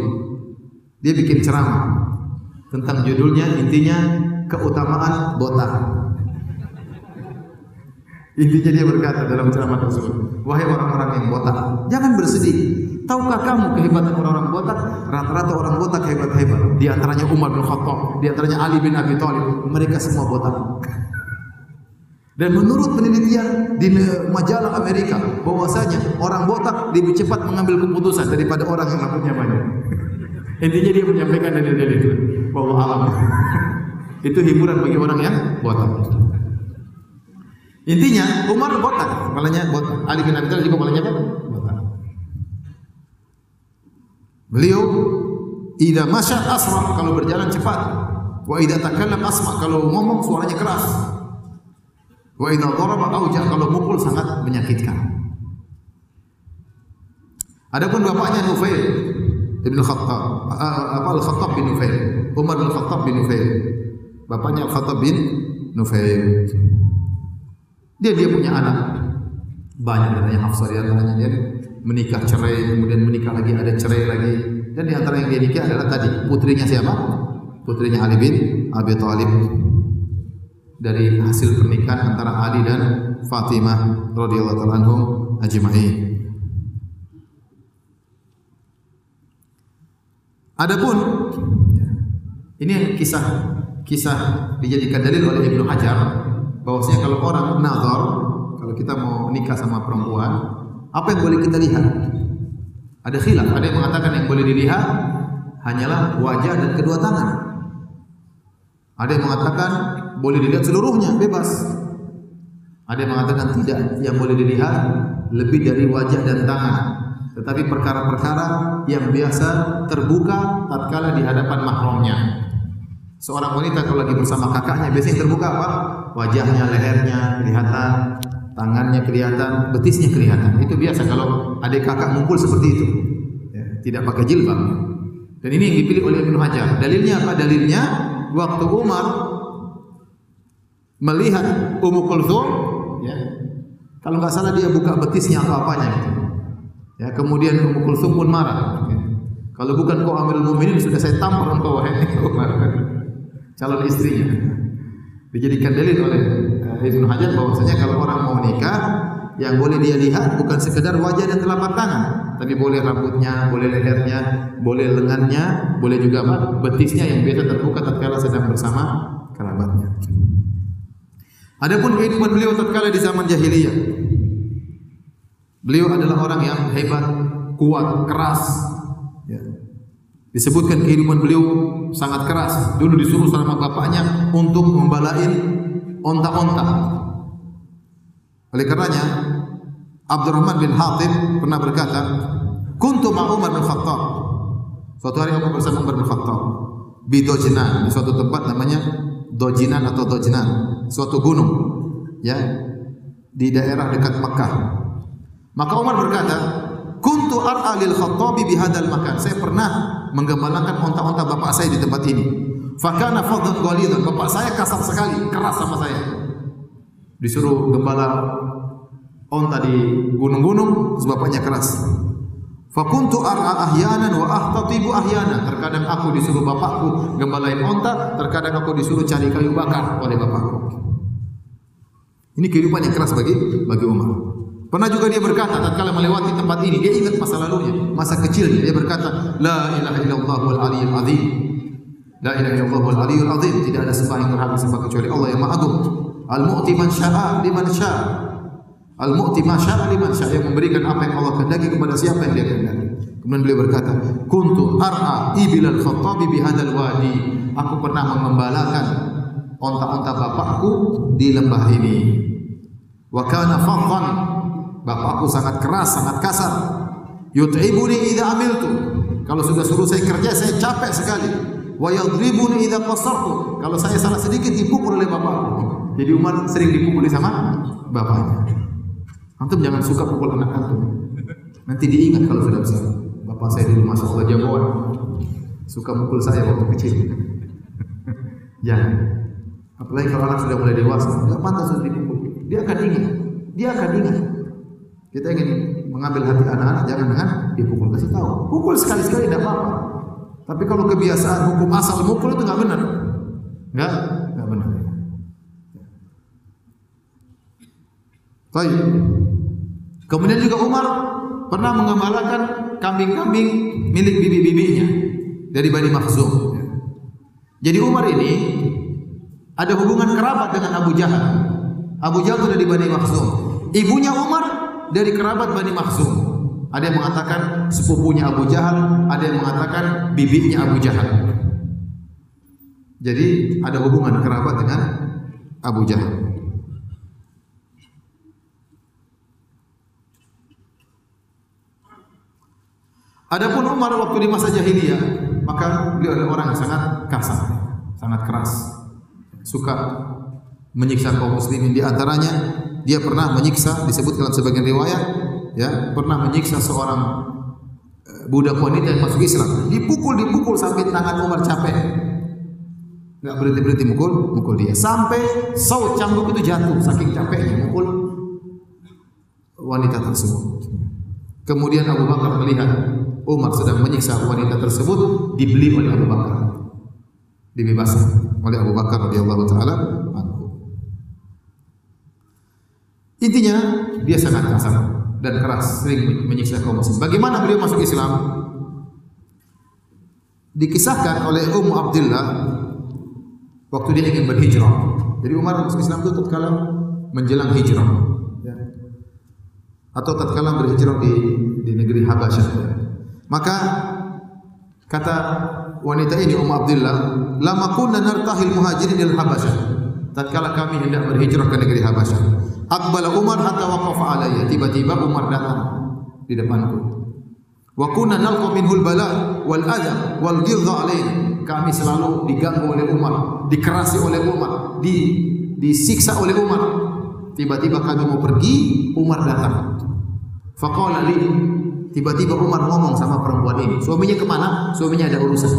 Dia bikin ceramah tentang judulnya intinya keutamaan botak. Intinya dia berkata dalam ceramah tersebut, wahai orang-orang yang botak, jangan bersedih. Tahukah kamu kehebatan orang-orang botak? Rata-rata orang botak hebat-hebat. di antaranya Umar bin Khattab, di antaranya Ali bin Abi Thalib, mereka semua botak. Dan menurut penelitian di majalah Amerika bahwasanya orang botak lebih cepat mengambil keputusan daripada orang yang rambutnya banyak. Intinya dia menyampaikan dalil-dalil itu bahwa alam itu hiburan bagi orang yang botak. Intinya Umar botak, kepalanya botak. Ali bin Abi Thalib juga kepalanya apa? Botak. Beliau idza masya asra kalau berjalan cepat. Wa idza takallam asma kalau ngomong suaranya keras. Wa idza daraba auja kalau mukul sangat menyakitkan. Adapun bapaknya Nufail Ibn Khattab, apa Al-Khattab bin Nufail, Umar bin Khattab bin Nufail. Bapaknya Al-Khattab bin Nufail. Dia dia punya anak banyak katanya Hafsah dia antaranya dia menikah cerai kemudian menikah lagi ada cerai lagi dan di antara yang dia nikah adalah tadi putrinya siapa? Putrinya Ali bin Abi Thalib dari hasil pernikahan antara Ali dan Fatimah radhiyallahu taala anhum ajma'in. Adapun ini kisah kisah dijadikan dalil oleh Ibnu Hajar bahwasanya kalau orang nazar, kalau kita mau nikah sama perempuan, apa yang boleh kita lihat? Ada khilaf, ada yang mengatakan yang boleh dilihat hanyalah wajah dan kedua tangan. Ada yang mengatakan boleh dilihat seluruhnya, bebas. Ada yang mengatakan tidak, yang boleh dilihat lebih dari wajah dan tangan. Tetapi perkara-perkara yang biasa terbuka tatkala di hadapan mahramnya. Seorang wanita kalau lagi bersama kakaknya biasanya terbuka apa? Wajahnya, lehernya kelihatan, tangannya kelihatan, betisnya kelihatan. Itu biasa kalau adik kakak ngumpul seperti itu. Ya, tidak pakai jilbab. Dan ini yang dipilih oleh Ibnu Hajar. Dalilnya apa? Dalilnya waktu Umar melihat Ummu Kulthum, ya, kalau nggak salah dia buka betisnya apa apanya gitu. Ya, kemudian Ummu Kulthum pun marah. Ya. Kalau bukan kau Amirul Mukminin sudah saya tampar engkau wahai Umar calon istrinya. Dijadikan dalil oleh uh, Ibnu Hajar bahwasanya kalau orang mau nikah yang boleh dia lihat bukan sekedar wajah dan telapak tangan, tapi boleh rambutnya, boleh lehernya, boleh lengannya, boleh juga apa? betisnya yang biasa terbuka tatkala sedang bersama kerabatnya. Adapun kehidupan beliau tatkala di zaman jahiliyah. Beliau adalah orang yang hebat, kuat, keras, Disebutkan kehidupan beliau sangat keras. Dulu disuruh sama bapaknya untuk membalain onta-onta. Oleh karenanya, Abdurrahman bin Hatib pernah berkata, "Kuntu ma Umar bin Khattab." Suatu hari aku bersama Umar bin Khattab di di suatu tempat namanya Dojinan atau Dojnan, suatu gunung, ya, di daerah dekat Mekah. Maka Umar berkata, "Kuntu ar'a lil Khattabi bihadal makan." Saya pernah menggembalakan onta-onta bapak saya di tempat ini. Fakana fadhan ghalidan. Bapak saya kasar sekali, keras sama saya. Disuruh gembala onta di gunung-gunung, bapaknya keras. Fakuntu ar'a ahyanan wa ahtatibu ahyana. Terkadang aku disuruh bapakku gembalain onta, terkadang aku disuruh cari kayu bakar oleh bapakku. Ini kehidupan yang keras bagi bagi Umar. Pernah juga dia berkata tatkala melewati tempat ini, dia ingat masa lalunya, masa kecilnya. Dia berkata, La ilaha illallah wal aliyyul azim. La ilaha illallah wal aliyyul azim. Tidak ada sembah yang berhak disembah kecuali Allah yang Maha Agung. Al-mu'ti man syaa liman syaa. Al-mu'ti ma syaa liman yang memberikan apa yang Allah kehendaki kepada siapa yang dia kehendaki. Kemudian beliau berkata, "Kuntu ar'a ibilal khattabi bihadzal wadi." Aku pernah mengembalakan onta-onta bapakku di lembah ini. Wa kana fadhan Bapakku sangat keras, sangat kasar. Yut'ibuni idza amiltu. Kalau sudah suruh saya kerja, saya capek sekali. Wa yadribuni idza qasartu. Kalau saya salah sedikit dipukul oleh bapakku. Jadi Umar sering dipukuli sama bapaknya. Antum jangan suka pukul anak antum. Nanti diingat kalau sudah besar. Bapak saya dulu masuk Allah jagoan. Suka mukul saya waktu kecil. jangan. Apalagi kalau anak sudah mulai dewasa, enggak pantas untuk dipukul. Dia akan ingat. Dia akan ingat. Kita ingin mengambil hati anak-anak jangan dengan dipukul kasih tahu. Pukul sekali-sekali tidak apa-apa. Tapi kalau kebiasaan hukum asal mukul itu nggak benar. Nggak, nggak benar. Baik. Kemudian juga Umar pernah mengembalakan kambing-kambing milik bibi-bibinya dari Bani Makhzum. Jadi Umar ini ada hubungan kerabat dengan Abu Jahal. Abu Jahal dari Bani Makhzum. Ibunya Umar dari kerabat Bani Makhzum. Ada yang mengatakan sepupunya Abu Jahal, ada yang mengatakan bibitnya Abu Jahal. Jadi ada hubungan kerabat dengan Abu Jahal. Adapun Umar waktu di masa jahiliyah, maka beliau adalah orang yang sangat kasar, sangat keras. Suka menyiksa kaum muslimin di antaranya dia pernah menyiksa disebut dalam sebagian riwayat ya, pernah menyiksa seorang eh, budak wanita yang masuk Islam. Dipukul dipukul sampai tangan Umar capek. Enggak berhenti-berhenti mukul, mukul dia sampai saut cambuk itu jatuh saking capeknya mukul wanita tersebut. Kemudian Abu Bakar melihat Umar sedang menyiksa wanita tersebut dibeli oleh Abu Bakar. Dibebaskan oleh Abu Bakar radhiyallahu taala Intinya dia sangat kasar dan keras, sering menyiksa kaum muslim. Bagaimana beliau masuk Islam? Dikisahkan oleh Ummu Abdullah waktu dia ingin berhijrah. Jadi Umar masuk Islam itu tatkala menjelang hijrah. Ya. Atau tatkala berhijrah di di negeri Habasyah. Maka kata wanita ini Ummu Abdullah, "Lama kunna nartahil muhajirin ila Habasyah." Tatkala kami hendak berhijrah ke negeri Habasyah, aqbala Umar hatta waqafa alayya. Tiba-tiba Umar datang di depanku. Wa kunna nalqa minhul bala wal adha wal ghidha alayhi. Kami selalu diganggu oleh Umar, dikerasi oleh Umar, di disiksa oleh Umar. Tiba-tiba kami mau pergi, Umar datang. Faqala li Tiba-tiba Umar ngomong sama perempuan ini. Suaminya ke mana? Suaminya ada urusan.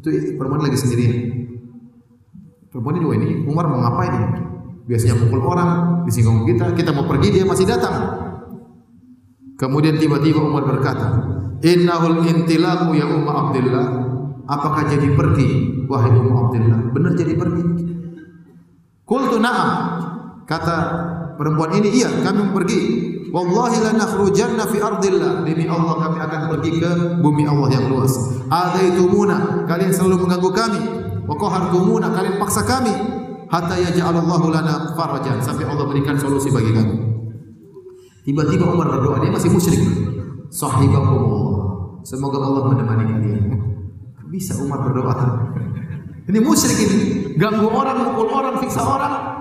Itu perempuan lagi sendirian. Perempuan ini, ini Umar mau ngapain ini? Biasanya pukul orang, disinggung kita, kita mau pergi dia masih datang. Kemudian tiba-tiba Umar berkata, Innahul intilaku ya Umma Abdullah. Apakah jadi pergi? Wahai Umma Abdullah. Benar jadi pergi? Kultu na'am. Kata perempuan ini, iya kami pergi. Wallahi lanakhrujanna fi ardillah. Demi Allah kami akan pergi ke bumi Allah yang luas. Adaitumuna, kalian selalu mengganggu kami. Wa qahartumuna, kalian paksa kami. Hatta yaj'alallahu lana farajan, sampai Allah berikan solusi bagi kami. Tiba-tiba Umar berdoa, dia masih musyrik. Sahibakumullah. Semoga Allah menemani kalian. Bisa Umar berdoa. Ini musyrik ini. Ganggu orang, mukul orang, siksa orang.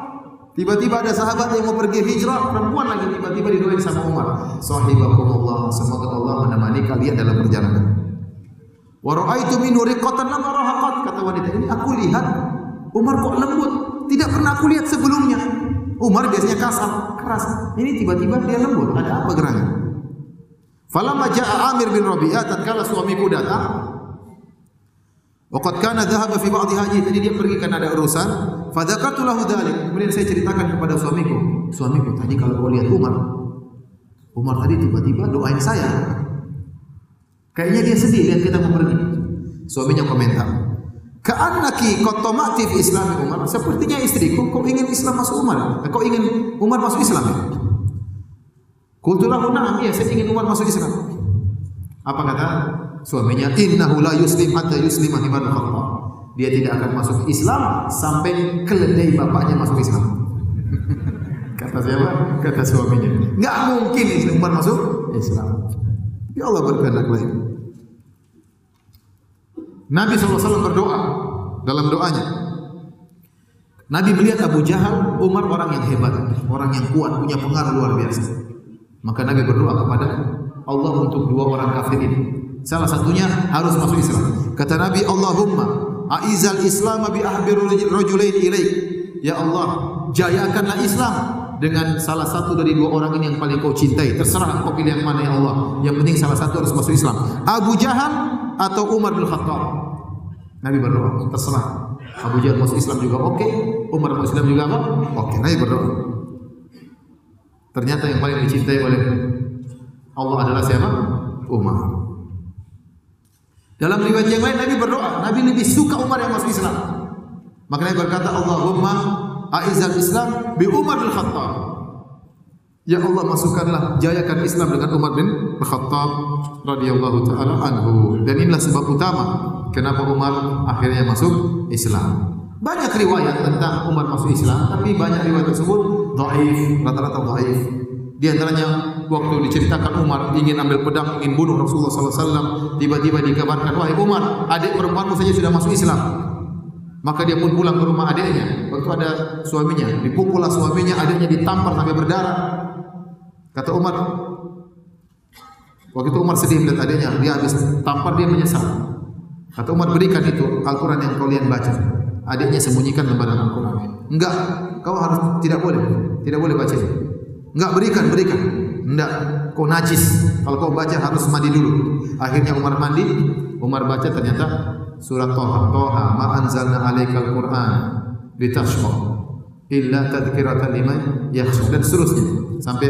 Tiba-tiba ada sahabat yang mau pergi hijrah, perempuan lagi tiba-tiba didoain sama Umar. Sahibakumullah, semoga Allah menemani kalian dalam perjalanan. Wa ra'aitu min riqatan lam kata wanita ini aku lihat Umar kok lembut, tidak pernah aku lihat sebelumnya. Umar biasanya kasar, keras. Ini tiba-tiba dia lembut, ada apa gerangan? Falamma ja'a Amir bin Rabi'ah tatkala suamiku datang, Waqad kana dhahaba fi ba'dhi haji, tadi dia pergi karena ada urusan, Fadzakartu lahu dzalik. Kemudian saya ceritakan kepada suamiku. Suamiku tadi kalau kau lihat Umar, Umar tadi tiba-tiba doain saya. Kayaknya dia sedih lihat kita mau pergi. Suaminya komentar. Ka'annaki qatamati fi Islam Umar. Sepertinya istriku kau ingin Islam masuk Umar. Kau ingin Umar masuk Islam ya? Qultu lahu na'am, iya saya ingin Umar masuk Islam. Apa kata suaminya? Innahu la yuslim hatta yuslima Khattab dia tidak akan masuk Islam sampai keledai bapaknya masuk Islam. Kata siapa? Kata suaminya. Enggak mungkin Islam masuk Islam. Ya Allah berkehendak lain. Nabi SAW berdoa dalam doanya. Nabi melihat Abu Jahal, Umar orang yang hebat, orang yang kuat, punya pengaruh luar biasa. Maka Nabi berdoa kepada Allah untuk dua orang kafir ini. Salah satunya harus masuk Islam. Kata Nabi, Allahumma Aizal Islam bi ahbir rajulain ilaik. Ya Allah, jayakanlah Islam dengan salah satu dari dua orang ini yang paling kau cintai. Terserah kau pilih yang mana ya Allah. Yang penting salah satu harus masuk Islam. Abu Jahal atau Umar bin Khattab. Nabi berdoa, terserah. Abu Jahal masuk Islam juga oke, okay. Umar masuk Islam juga apa? Oke, okay. Nabi berdoa. Ternyata yang paling dicintai oleh Allah adalah siapa? Umar. Dalam riwayat yang lain Nabi berdoa, Nabi lebih suka Umar yang masuk Islam. Maka Nabi berkata, Allahumma aizal Islam bi Umar bin Khattab. Ya Allah masukkanlah jayakan Islam dengan Umar bin Khattab radhiyallahu taala anhu. Dan inilah sebab utama kenapa Umar akhirnya masuk Islam. Banyak riwayat tentang Umar masuk Islam, tapi banyak riwayat tersebut dhaif, rata-rata dhaif. Di antaranya waktu diceritakan Umar ingin ambil pedang, ingin bunuh Rasulullah SAW, tiba-tiba dikabarkan, wahai Umar, adik perempuanmu saja sudah masuk Islam. Maka dia pun pulang ke rumah adiknya. Waktu ada suaminya, dipukullah suaminya, adiknya ditampar sampai berdarah. Kata Umar, waktu itu Umar sedih melihat adiknya, dia habis tampar dia menyesal. Kata Umar berikan itu Al-Quran yang kalian baca. Adiknya sembunyikan lembaran Al-Quran. Enggak, kau harus tidak boleh, tidak boleh baca itu. Enggak berikan, berikan. Enggak, kau najis. Kalau kau baca harus mandi dulu. Akhirnya Umar mandi, Umar baca ternyata surat Toha. Toha, ma anzalna alaikal Quran litashqa illa tadhkiratan liman yakhsha dan seterusnya sampai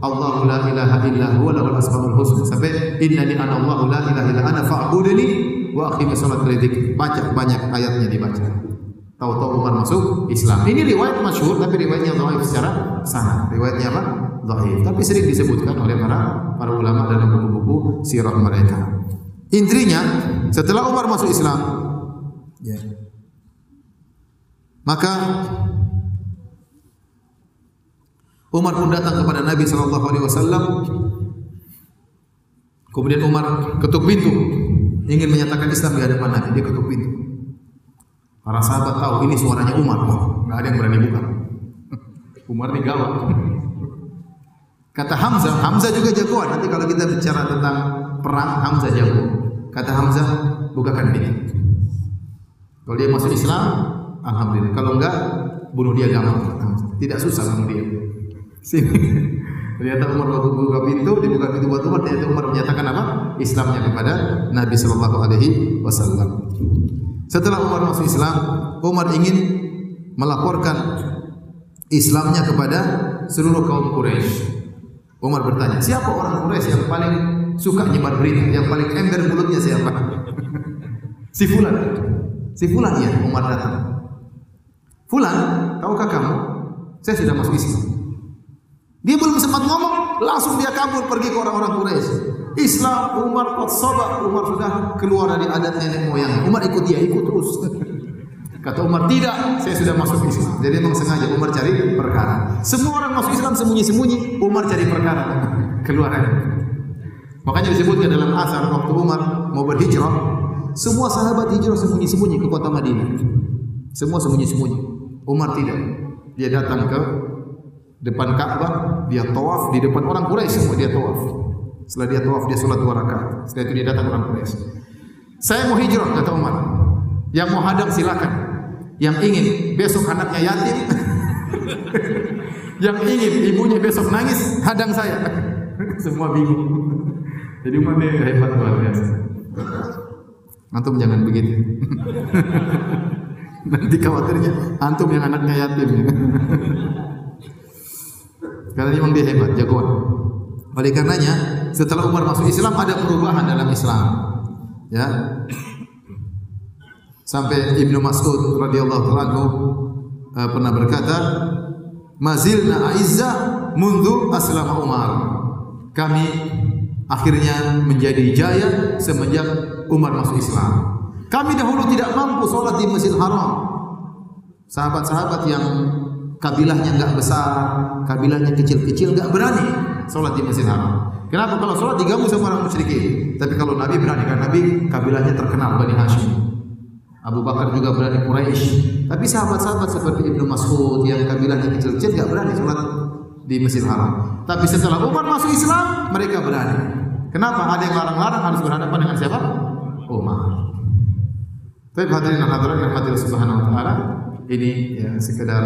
Allahu la ilaha illa huwa lahul asmaul husna sampai innani ana Allahu la ilaha illa ana fa'budni wa aqimi salat lidzikri baca banyak ayatnya dibaca tahu-tahu Umar masuk Islam ini riwayat masyhur tapi riwayatnya dhaif secara sanad riwayatnya apa dhaif tapi sering disebutkan oleh para para ulama dalam buku-buku sirah mereka intinya setelah Umar masuk Islam ya maka Umar pun datang kepada Nabi sallallahu alaihi wasallam. Kemudian Umar ketuk pintu, ingin menyatakan Islam di hadapan Nabi. Dia ketuk pintu. Para sahabat tahu ini suaranya Umar. Nggak ada yang berani buka. Umar ini gawat. Kata Hamzah, Hamzah juga jagoan. Nanti kalau kita bicara tentang perang, Hamzah jago. Kata Hamzah, bukakan pintu. Kalau dia masuk Islam, alhamdulillah. Kalau enggak, bunuh dia gampang. Tidak susah bunuh dia. Sini. Ternyata Umar waktu buka pintu, dibuka pintu buat Umar, ternyata Umar menyatakan apa? Islamnya kepada Nabi Shallallahu Alaihi Wasallam. Setelah Umar masuk Islam, Umar ingin melaporkan Islamnya kepada seluruh kaum Quraisy. Umar bertanya, siapa orang Quraisy yang paling suka nyebar berita, yang paling ember mulutnya siapa? si Fulan. Si Fulan ya, Umar datang. Fulan, tahukah kamu? Saya sudah masuk Islam. Dia belum sempat ngomong, langsung dia kabur pergi ke orang-orang Quraisy. Islam, Umar qad Umar sudah keluar dari adat nenek moyang. Umar ikut dia, ikut terus. Kata Umar, tidak, saya sudah masuk Islam. Jadi memang sengaja Umar cari perkara. Semua orang masuk Islam sembunyi-sembunyi, Umar cari perkara. Keluar. Makanya disebutkan dalam asar waktu Umar mau berhijrah, semua sahabat hijrah sembunyi-sembunyi ke kota Madinah. Semua sembunyi-sembunyi. Umar tidak. Dia datang ke depan Ka'bah, dia tawaf di depan orang Quraisy semua dia tawaf. Setelah dia tawaf dia salat dua rakaat. Setelah itu dia datang orang Quraisy. Saya mau hijrah kata Umar. Yang mau hadang silakan. Yang ingin besok anaknya yatim. yang ingin ibunya besok nangis, hadang saya. Semua bingung. Jadi dia hebat luar biasa. Antum jangan begitu. Nanti khawatirnya antum yang anaknya yatim. Karena memang dia hebat, jagoan. Oleh karenanya, setelah Umar masuk Islam ada perubahan dalam Islam. Ya. Sampai Ibnu Mas'ud radhiyallahu anhu uh, pernah berkata, "Mazilna aizza mundu aslama Umar." Kami akhirnya menjadi jaya semenjak Umar masuk Islam. Kami dahulu tidak mampu sholat di Masjid Haram. Sahabat-sahabat yang kabilahnya enggak besar, kabilahnya kecil-kecil enggak berani sholat di Masjid Haram. Kenapa? Kalau sholat diganggu sama orang musyrikin. Tapi kalau Nabi berani karena Nabi kabilahnya terkenal Bani Hashim. Abu Bakar juga berani Quraisy. Tapi sahabat-sahabat seperti Ibnu Mas'ud yang kabilahnya kecil-kecil enggak berani sholat di Masjid Haram. Tapi setelah Umar masuk Islam, mereka berani. Kenapa? Ada yang larang-larang harus berhadapan dengan siapa? Umar. Tapi hadirin hadirin yang hadir subhanahu wa taala, ini ya sekedar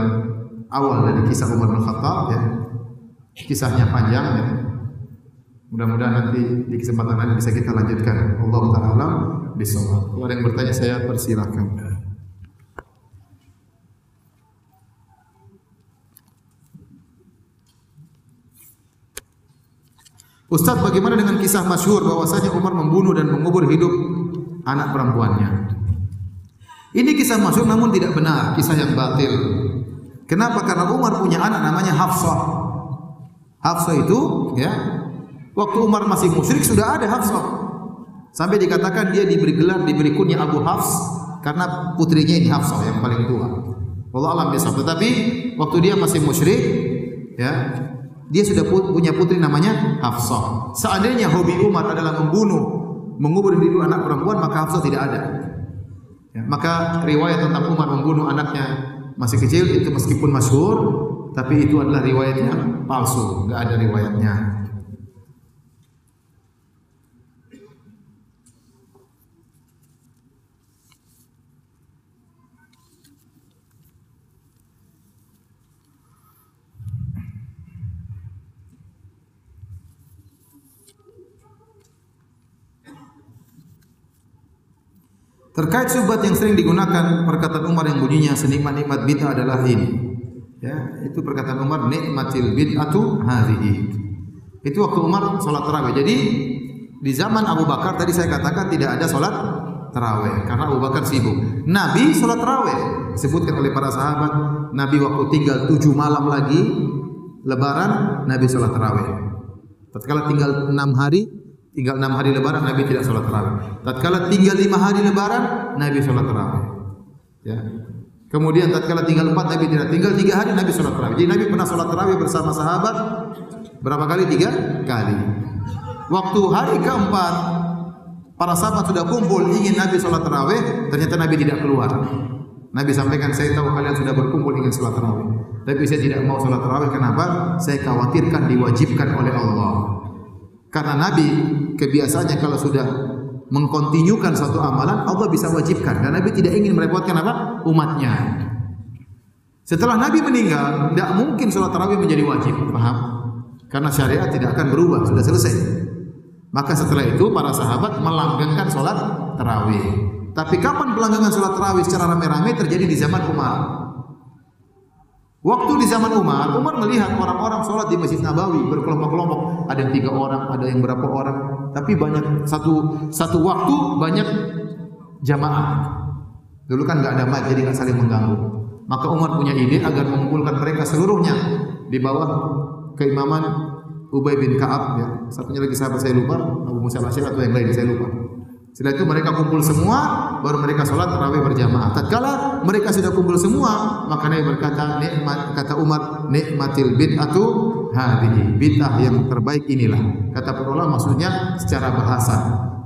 awal dari kisah Umar bin Khattab ya. Kisahnya panjang ya. Mudah-mudahan nanti di kesempatan lain bisa kita lanjutkan. Allah taala bisawab. Kalau ada yang bertanya saya persilahkan. Ustaz, bagaimana dengan kisah masyhur bahwasanya Umar membunuh dan mengubur hidup anak perempuannya? Ini kisah masyhur namun tidak benar, kisah yang batil. Kenapa? Karena Umar punya anak namanya Hafsah. Hafsah itu ya waktu Umar masih musyrik sudah ada Hafsah. Sampai dikatakan dia diberi gelar diberi kunyah Abu Hafs karena putrinya ini Hafsah yang paling tua. Allah alam bisawab. Tetapi waktu dia masih musyrik ya dia sudah punya putri namanya Hafsah. Seandainya hobi Umar adalah membunuh, mengubur diri anak perempuan maka Hafsah tidak ada. Ya, maka riwayat tentang Umar membunuh anaknya masih kecil itu meskipun masyhur tapi itu adalah riwayat yang palsu, enggak ada riwayatnya. Terkait subhat yang sering digunakan perkataan Umar yang bunyinya senikmat-nikmat bid'ah adalah ini. Ya, itu perkataan Umar nikmatil bid'atu hadhihi. Itu waktu Umar salat tarawih. Jadi di zaman Abu Bakar tadi saya katakan tidak ada salat tarawih karena Abu Bakar sibuk. Nabi salat tarawih disebutkan oleh para sahabat. Nabi waktu tinggal tujuh malam lagi lebaran Nabi salat tarawih. Tatkala tinggal enam hari tinggal enam hari lebaran Nabi tidak sholat tarawih. Tatkala tinggal lima hari lebaran Nabi sholat tarawih. Ya. Kemudian tatkala tinggal empat Nabi tidak tinggal tiga hari Nabi sholat tarawih. Jadi Nabi pernah sholat tarawih bersama sahabat berapa kali? Tiga kali. Waktu hari keempat para sahabat sudah kumpul ingin Nabi sholat tarawih, ternyata Nabi tidak keluar. Nabi sampaikan, saya tahu kalian sudah berkumpul ingin sholat tarawih. Tapi saya tidak mau sholat tarawih. Kenapa? Saya khawatirkan diwajibkan oleh Allah. Karena Nabi kebiasaannya kalau sudah mengkontinyukan suatu amalan, Allah bisa wajibkan. Dan Nabi tidak ingin merepotkan apa? Umatnya. Setelah Nabi meninggal, tidak mungkin sholat tarawih menjadi wajib. Paham? Karena syariat tidak akan berubah, sudah selesai. Maka setelah itu para sahabat melanggengkan sholat tarawih. Tapi kapan pelanggangan sholat tarawih secara rame-rame terjadi di zaman Umar. Waktu di zaman Umar, Umar melihat orang-orang sholat di Masjid Nabawi berkelompok-kelompok. Ada yang tiga orang, ada yang berapa orang. Tapi banyak satu satu waktu banyak jamaah. Dulu kan nggak ada mic, jadi nggak saling mengganggu. Maka Umar punya ide agar mengumpulkan mereka seluruhnya di bawah keimaman Ubay bin Kaab. Ya. Satunya lagi sahabat saya lupa, Abu Musa al atau yang lain saya lupa. Setelah itu mereka kumpul semua, baru mereka sholat tarawih berjamaah. Tatkala mereka sudah kumpul semua, maka Nabi berkata, nikmat kata Umar, nikmatil bid'atu hadhihi. Bid'ah yang terbaik inilah. Kata para ulama maksudnya secara bahasa.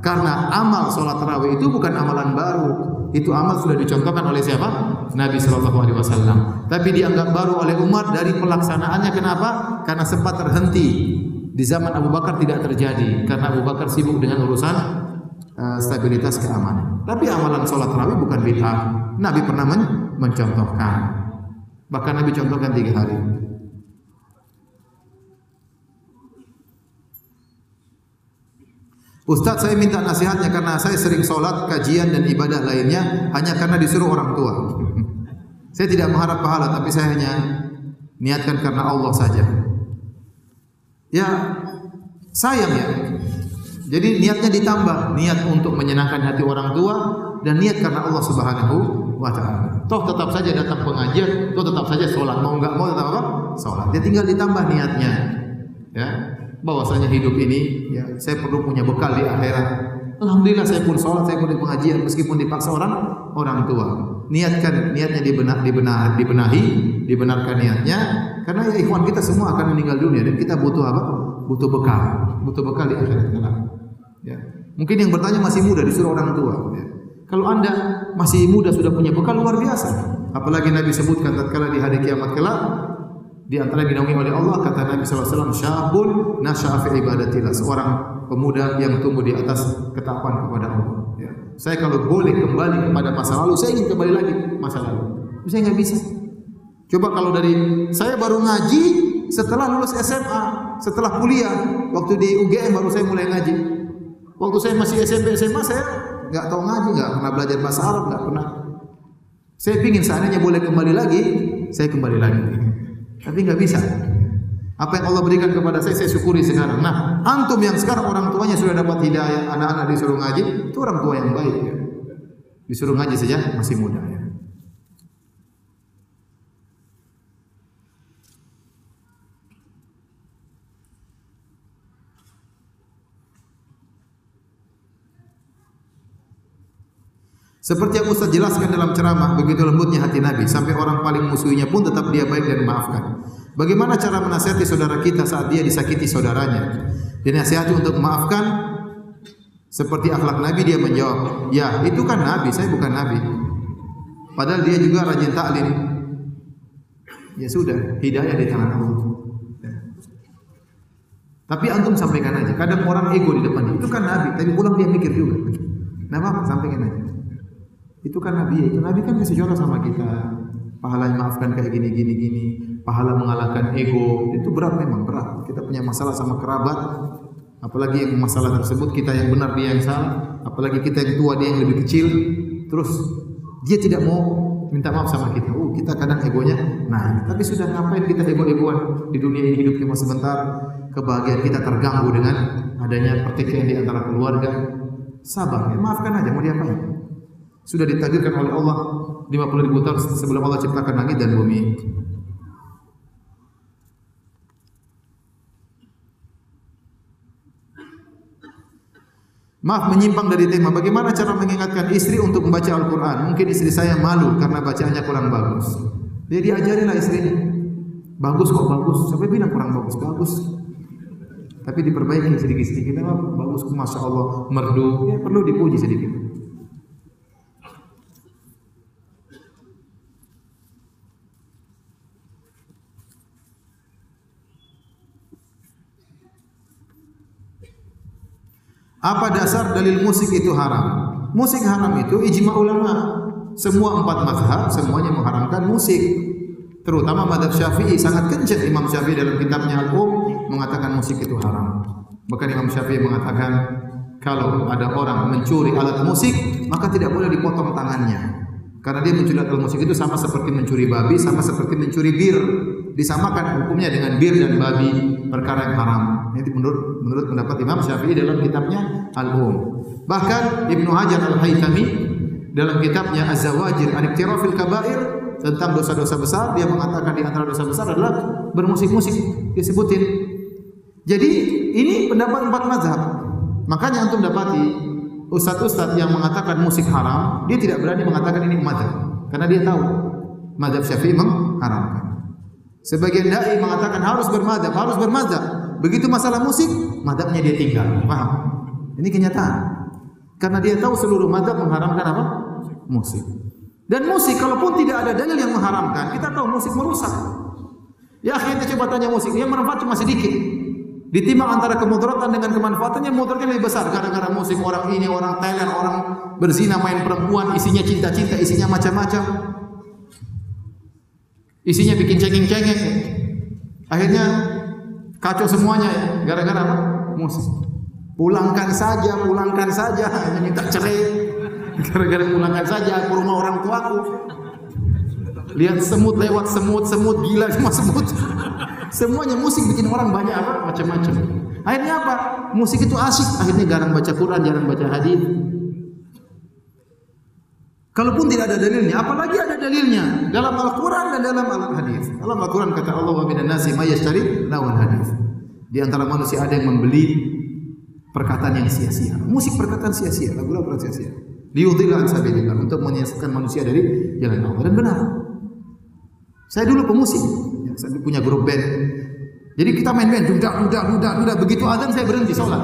Karena amal sholat tarawih itu bukan amalan baru. Itu amal sudah dicontohkan oleh siapa? Nabi Shallallahu Alaihi Wasallam. Tapi dianggap baru oleh Umar dari pelaksanaannya. Kenapa? Karena sempat terhenti. Di zaman Abu Bakar tidak terjadi karena Abu Bakar sibuk dengan urusan Eh, stabilitas keamanan. Tapi amalan sholat tarawih bukan bid'ah. Nabi pernah men mencontohkan. Bahkan Nabi contohkan tiga hari. Ustadz saya minta nasihatnya karena saya sering sholat, kajian dan ibadah lainnya hanya karena disuruh orang tua. saya tidak mengharap pahala tapi saya hanya niatkan karena Allah saja. Ya sayang ya jadi niatnya ditambah, niat untuk menyenangkan hati orang tua dan niat karena Allah Subhanahu wa taala. Toh tetap saja datang pengajian, toh tetap saja sholat, mau enggak mau tetap apa? Sholat. Dia tinggal ditambah niatnya. Ya, bahwasanya hidup ini ya saya perlu punya bekal di akhirat. Alhamdulillah saya pun sholat, saya pun di pengajian meskipun dipaksa orang orang tua. Niatkan niatnya dibenar, dibenar, dibenahi, dibenarkan niatnya karena ya ikhwan kita semua akan meninggal dunia dan kita butuh apa? Butuh bekal, butuh bekal di akhirat kelak. Ya. Mungkin yang bertanya masih muda disuruh orang tua. Ya. Kalau anda masih muda sudah punya bekal luar biasa. Apalagi Nabi sebutkan tatkala di hari kiamat kelak di antara yang dinaungi oleh Allah kata Nabi SAW syabun nasya'a fi ibadatillah seorang pemuda yang tumbuh di atas ketakwaan kepada Allah ya. saya kalau boleh kembali kepada masa lalu saya ingin kembali lagi masa lalu saya nggak bisa coba kalau dari saya baru ngaji setelah lulus SMA setelah kuliah waktu di UGM baru saya mulai ngaji Waktu saya masih SMP SMA saya nggak tahu ngaji, nggak pernah belajar bahasa Arab, nggak pernah. Saya pingin seandainya boleh kembali lagi, saya kembali lagi. Tapi nggak bisa. Apa yang Allah berikan kepada saya, saya syukuri sekarang. Nah, antum yang sekarang orang tuanya sudah dapat hidayah, anak-anak disuruh ngaji, itu orang tua yang baik. Ya. Disuruh ngaji saja masih muda. Ya. Seperti yang Ustaz jelaskan dalam ceramah, begitu lembutnya hati Nabi sampai orang paling musuhinya pun tetap dia baik dan memaafkan. Bagaimana cara menasihati saudara kita saat dia disakiti saudaranya? Dinasihati untuk memaafkan seperti akhlak Nabi dia menjawab, "Ya, itu kan Nabi, saya bukan Nabi." Padahal dia juga rajin taklim. Ya sudah, hidayah di tangan Allah. Tapi antum sampaikan aja. Kadang orang ego di depan dia. Itu kan Nabi, tapi pulang dia mikir juga. Nah, apa? Sampaikan aja. Itu kan Nabi, itu Nabi kan kasih contoh sama kita. Pahala yang maafkan kayak gini, gini, gini. Pahala mengalahkan ego. Itu berat memang, berat. Kita punya masalah sama kerabat. Apalagi yang masalah tersebut kita yang benar dia yang salah. Apalagi kita yang tua dia yang lebih kecil. Terus dia tidak mau minta maaf sama kita. Oh, kita kadang egonya nah, tapi sudah ngapain kita ego-egoan di dunia ini hidup cuma sebentar kebahagiaan kita terganggu dengan adanya pertikaian di antara keluarga, sabar, ya, maafkan aja mau diapain. Sudah ditakdirkan oleh Allah 50 ribu tahun sebelum Allah ciptakan langit dan bumi. Maaf menyimpang dari tema. Bagaimana cara mengingatkan istri untuk membaca Al-Quran? Mungkin istri saya malu karena bacaannya kurang bagus. Dia diajarilah istrinya. Bagus kok bagus. Sampai bilang kurang bagus. Bagus. Tapi diperbaiki sedikit-sedikit. Bagus, masya Allah, merdu. Ya perlu dipuji sedikit. Apa dasar dalil musik itu haram? Musik haram itu ijma ulama. Semua empat mazhab semuanya mengharamkan musik. Terutama madhab syafi'i sangat kencang Imam Syafi'i dalam kitabnya Al-Um mengatakan musik itu haram. Bahkan Imam Syafi'i mengatakan kalau ada orang mencuri alat musik maka tidak boleh dipotong tangannya. Karena dia mencuri alat musik itu sama seperti mencuri babi, sama seperti mencuri bir. Disamakan hukumnya dengan bir dan babi, perkara yang haram. Ini menurut menurut pendapat Imam Syafi'i dalam kitabnya Al-Um. Bahkan Ibnu Hajar Al-Haytami dalam kitabnya Az-Zawajir An-Iktirafil Kabair tentang dosa-dosa besar dia mengatakan di antara dosa besar adalah bermusik-musik disebutin. Jadi ini pendapat empat mazhab. Makanya antum dapati ustaz-ustaz yang mengatakan musik haram, dia tidak berani mengatakan ini mazhab karena dia tahu mazhab Syafi'i mengharamkan. Sebagian dai mengatakan harus bermadzhab, harus bermadzhab. Begitu masalah musik, mazhabnya dia tinggal. Paham? Ini kenyataan. Karena dia tahu seluruh mazhab mengharamkan apa? Musik. Dan musik kalaupun tidak ada dalil yang mengharamkan, kita tahu musik merusak. Ya akhirnya coba tanya musik, yang bermanfaat cuma sedikit. Ditimbang antara kemudaratan dengan kemanfaatannya, mudaratnya lebih besar gara-gara musik orang ini, orang Thailand, orang berzina main perempuan, isinya cinta-cinta, isinya macam-macam. Isinya bikin cengeng-cengeng. Akhirnya kacau semuanya gara-gara apa? Musik. Pulangkan saja, pulangkan saja, hanya minta cerai. Gara-gara pulangkan saja ke rumah orang tuaku. Lihat semut lewat semut, semut gila cuma semut. Semuanya musik bikin orang banyak apa? Macam-macam. Akhirnya apa? Musik itu asik. Akhirnya jarang baca Quran, jarang baca hadis. Kalaupun tidak ada dalilnya, apalagi ada dalilnya dalam Al-Quran dan dalam Al-Hadis. Dalam Al-Quran kata Allah wa minan nasi may yashtari lawan hadis. Di antara manusia ada yang membeli perkataan yang sia-sia. Musik perkataan sia-sia, lagu-lagu perkataan sia-sia liyudhilla an sabilillah untuk menyesatkan manusia dari jalan Allah dan benar. Saya dulu pemusik, ya, saya punya grup band. Jadi kita main band, dudak, dudak, dudak, dudak. Begitu azan saya berhenti sholat.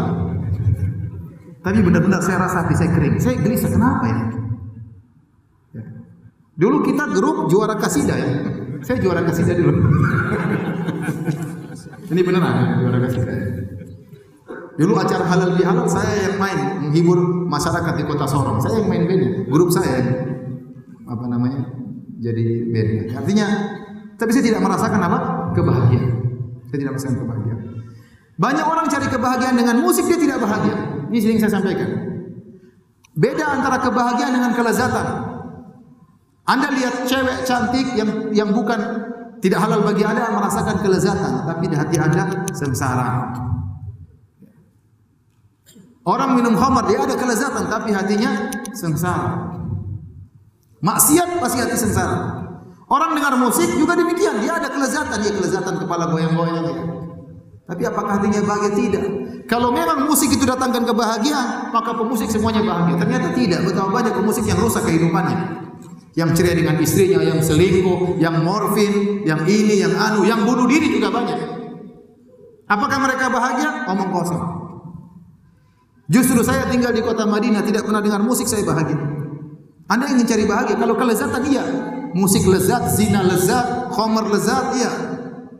Tapi benar-benar saya rasa hati saya kering. Saya gelisah, kenapa ya. Dulu kita grup juara kasidah ya. Saya juara kasidah dulu. Ini beneran juara kasidah. Dulu acara halal bihalal saya yang main menghibur masyarakat di kota Sorong. Saya yang main band, grup saya apa namanya jadi band. Artinya, tapi saya tidak merasakan apa kebahagiaan. Saya tidak merasakan kebahagiaan. Banyak orang cari kebahagiaan dengan musik dia tidak bahagia. Ini sering saya sampaikan. Beda antara kebahagiaan dengan kelezatan. Anda lihat cewek cantik yang yang bukan tidak halal bagi Anda merasakan kelezatan, tapi di hati Anda sengsara. Orang minum khamar dia ada kelezatan tapi hatinya sengsara. Maksiat pasti hati sengsara. Orang dengar musik juga demikian, dia ada kelezatan, dia kelezatan kepala goyang-goyang ya. Tapi apakah hatinya bahagia? Tidak. Kalau memang musik itu datangkan kebahagiaan, maka pemusik semuanya bahagia. Ternyata tidak. Betapa banyak pemusik yang rusak kehidupannya. Yang ceria dengan istrinya, yang selingkuh, yang morfin, yang ini, yang anu, yang bunuh diri juga banyak. Apakah mereka bahagia? Omong kosong. Justru saya tinggal di kota Madinah, tidak pernah dengar musik, saya bahagia. Anda ingin cari bahagia, kalau kelezatan iya. Musik lezat, zina lezat, khomer lezat, iya.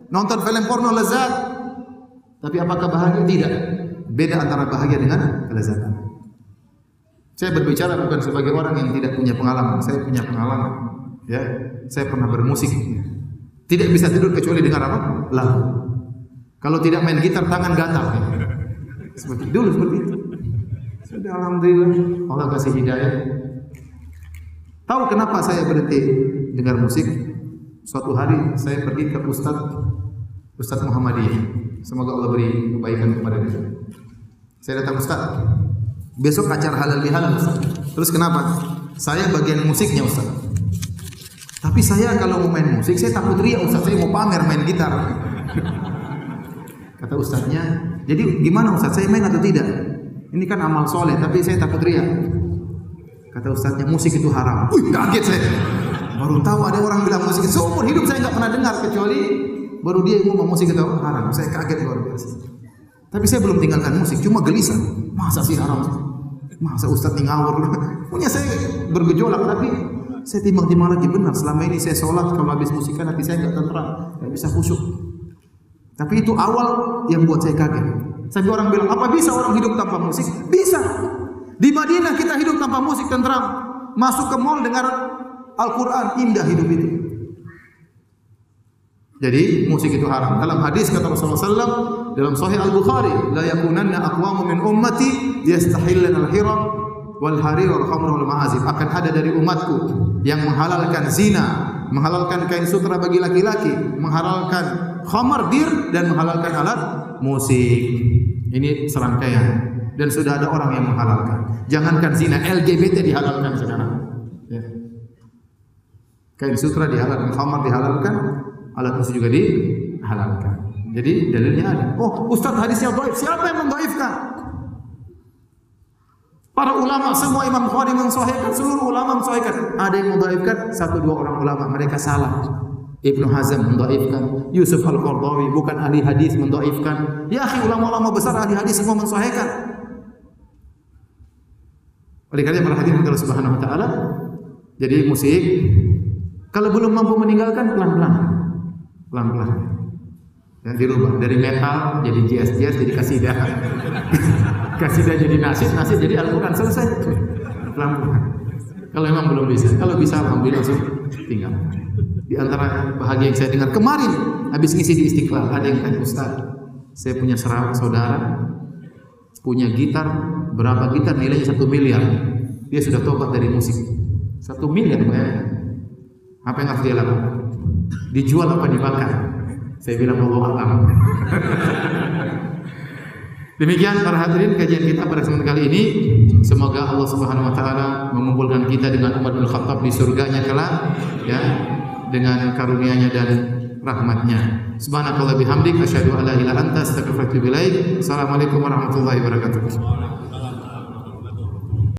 Nonton film porno lezat, tapi apakah bahagia? Tidak. Beda antara bahagia dengan kelezatan. Saya berbicara bukan sebagai orang yang tidak punya pengalaman. Saya punya pengalaman. Ya, saya pernah bermusik. Tidak bisa tidur kecuali dengar apa? Lagu. Kalau tidak main gitar tangan gatal. Seperti dulu seperti itu. Sudah alhamdulillah Allah kasih hidayah. Tahu kenapa saya berhenti dengar musik? Suatu hari saya pergi ke Ustadz Ustadz Muhammadiyah Semoga Allah beri kebaikan kepada dia. Saya datang Ustaz. Besok acara halal bihalal Ustaz. Terus kenapa? Saya bagian musiknya Ustaz. Tapi saya kalau mau main musik saya takut riak Ustaz. Saya mau pamer main gitar. Kata Ustaznya, jadi gimana Ustaz? Saya main atau tidak? Ini kan amal soleh, tapi saya takut riak. Kata Ustaznya, musik itu haram. Wih, kaget saya. Baru tahu ada orang bilang musik. Seumur hidup saya nggak pernah dengar kecuali Baru dia ngomong musik itu haram. Saya kaget luar biasa. Tapi saya belum tinggalkan musik, cuma gelisah. Masa sih haram? Masa Ustadz ngawur? Punya saya bergejolak, tapi saya timbang-timbang lagi benar. Selama ini saya sholat, kalau habis musikan hati saya nggak tenteram, nggak bisa khusyuk. Tapi itu awal yang buat saya kaget. Sampai orang bilang, apa bisa orang hidup tanpa musik? Bisa. Di Madinah kita hidup tanpa musik tenteram. Masuk ke mall dengar Al-Quran, indah hidup itu. Jadi musik itu haram. Dalam hadis kata Rasulullah SAW dalam Sahih Al Bukhari, la yakunanna aqwamu min ummati yastahilluna al-hiram wal harir wal khamr wal ma'azif. Akan ada dari umatku yang menghalalkan zina, menghalalkan kain sutra bagi laki-laki, menghalalkan khamar bir dan menghalalkan alat musik. Ini serangkaian dan sudah ada orang yang menghalalkan. Jangankan zina, LGBT dihalalkan sekarang. Ya. Kain sutra dihalalkan, khamar dihalalkan, alat musik juga dihalalkan. Jadi dalilnya ada. Oh, Ustaz hadisnya dhaif. Siapa yang mendhaifkan? Para ulama semua Imam Bukhari mensahihkan, seluruh ulama mensahihkan. Ada yang mendhaifkan satu dua orang ulama, mereka salah. Ibnu Hazm mendhaifkan, Yusuf Al-Qardawi bukan ahli hadis mendhaifkan. Ya ulama-ulama besar ahli hadis semua mensahihkan. Oleh karena para hadirin Allah Subhanahu wa taala, jadi musik kalau belum mampu meninggalkan pelan-pelan pelan-pelan. Ya, dirubah dari metal jadi jazz, jazz jadi kasidah. kasidah jadi nasid, nasid jadi Al-Qur'an selesai. Pelan-pelan. Kalau memang belum bisa, kalau bisa alhamdulillah langsung tinggal. Di antara bahagia yang saya dengar kemarin habis ngisi di Istiqlal ada yang tanya Ustaz, saya punya serawat saudara punya gitar berapa gitar nilainya satu miliar dia sudah tobat dari musik satu miliar bayangkan apa yang harus dia lakukan Dijual apa dibakar? Saya bilang Allah alam. Demikian para hadirin kajian kita pada kesempatan kali ini. Semoga Allah Subhanahu wa taala mengumpulkan kita dengan Umar bin Khattab di surganya kelak ya dengan karunia-Nya dan rahmatnya. Subhanakallah bihamdik asyhadu an la ilaha anta astaghfiruka wa atubu ilaik. Assalamualaikum warahmatullahi wabarakatuh.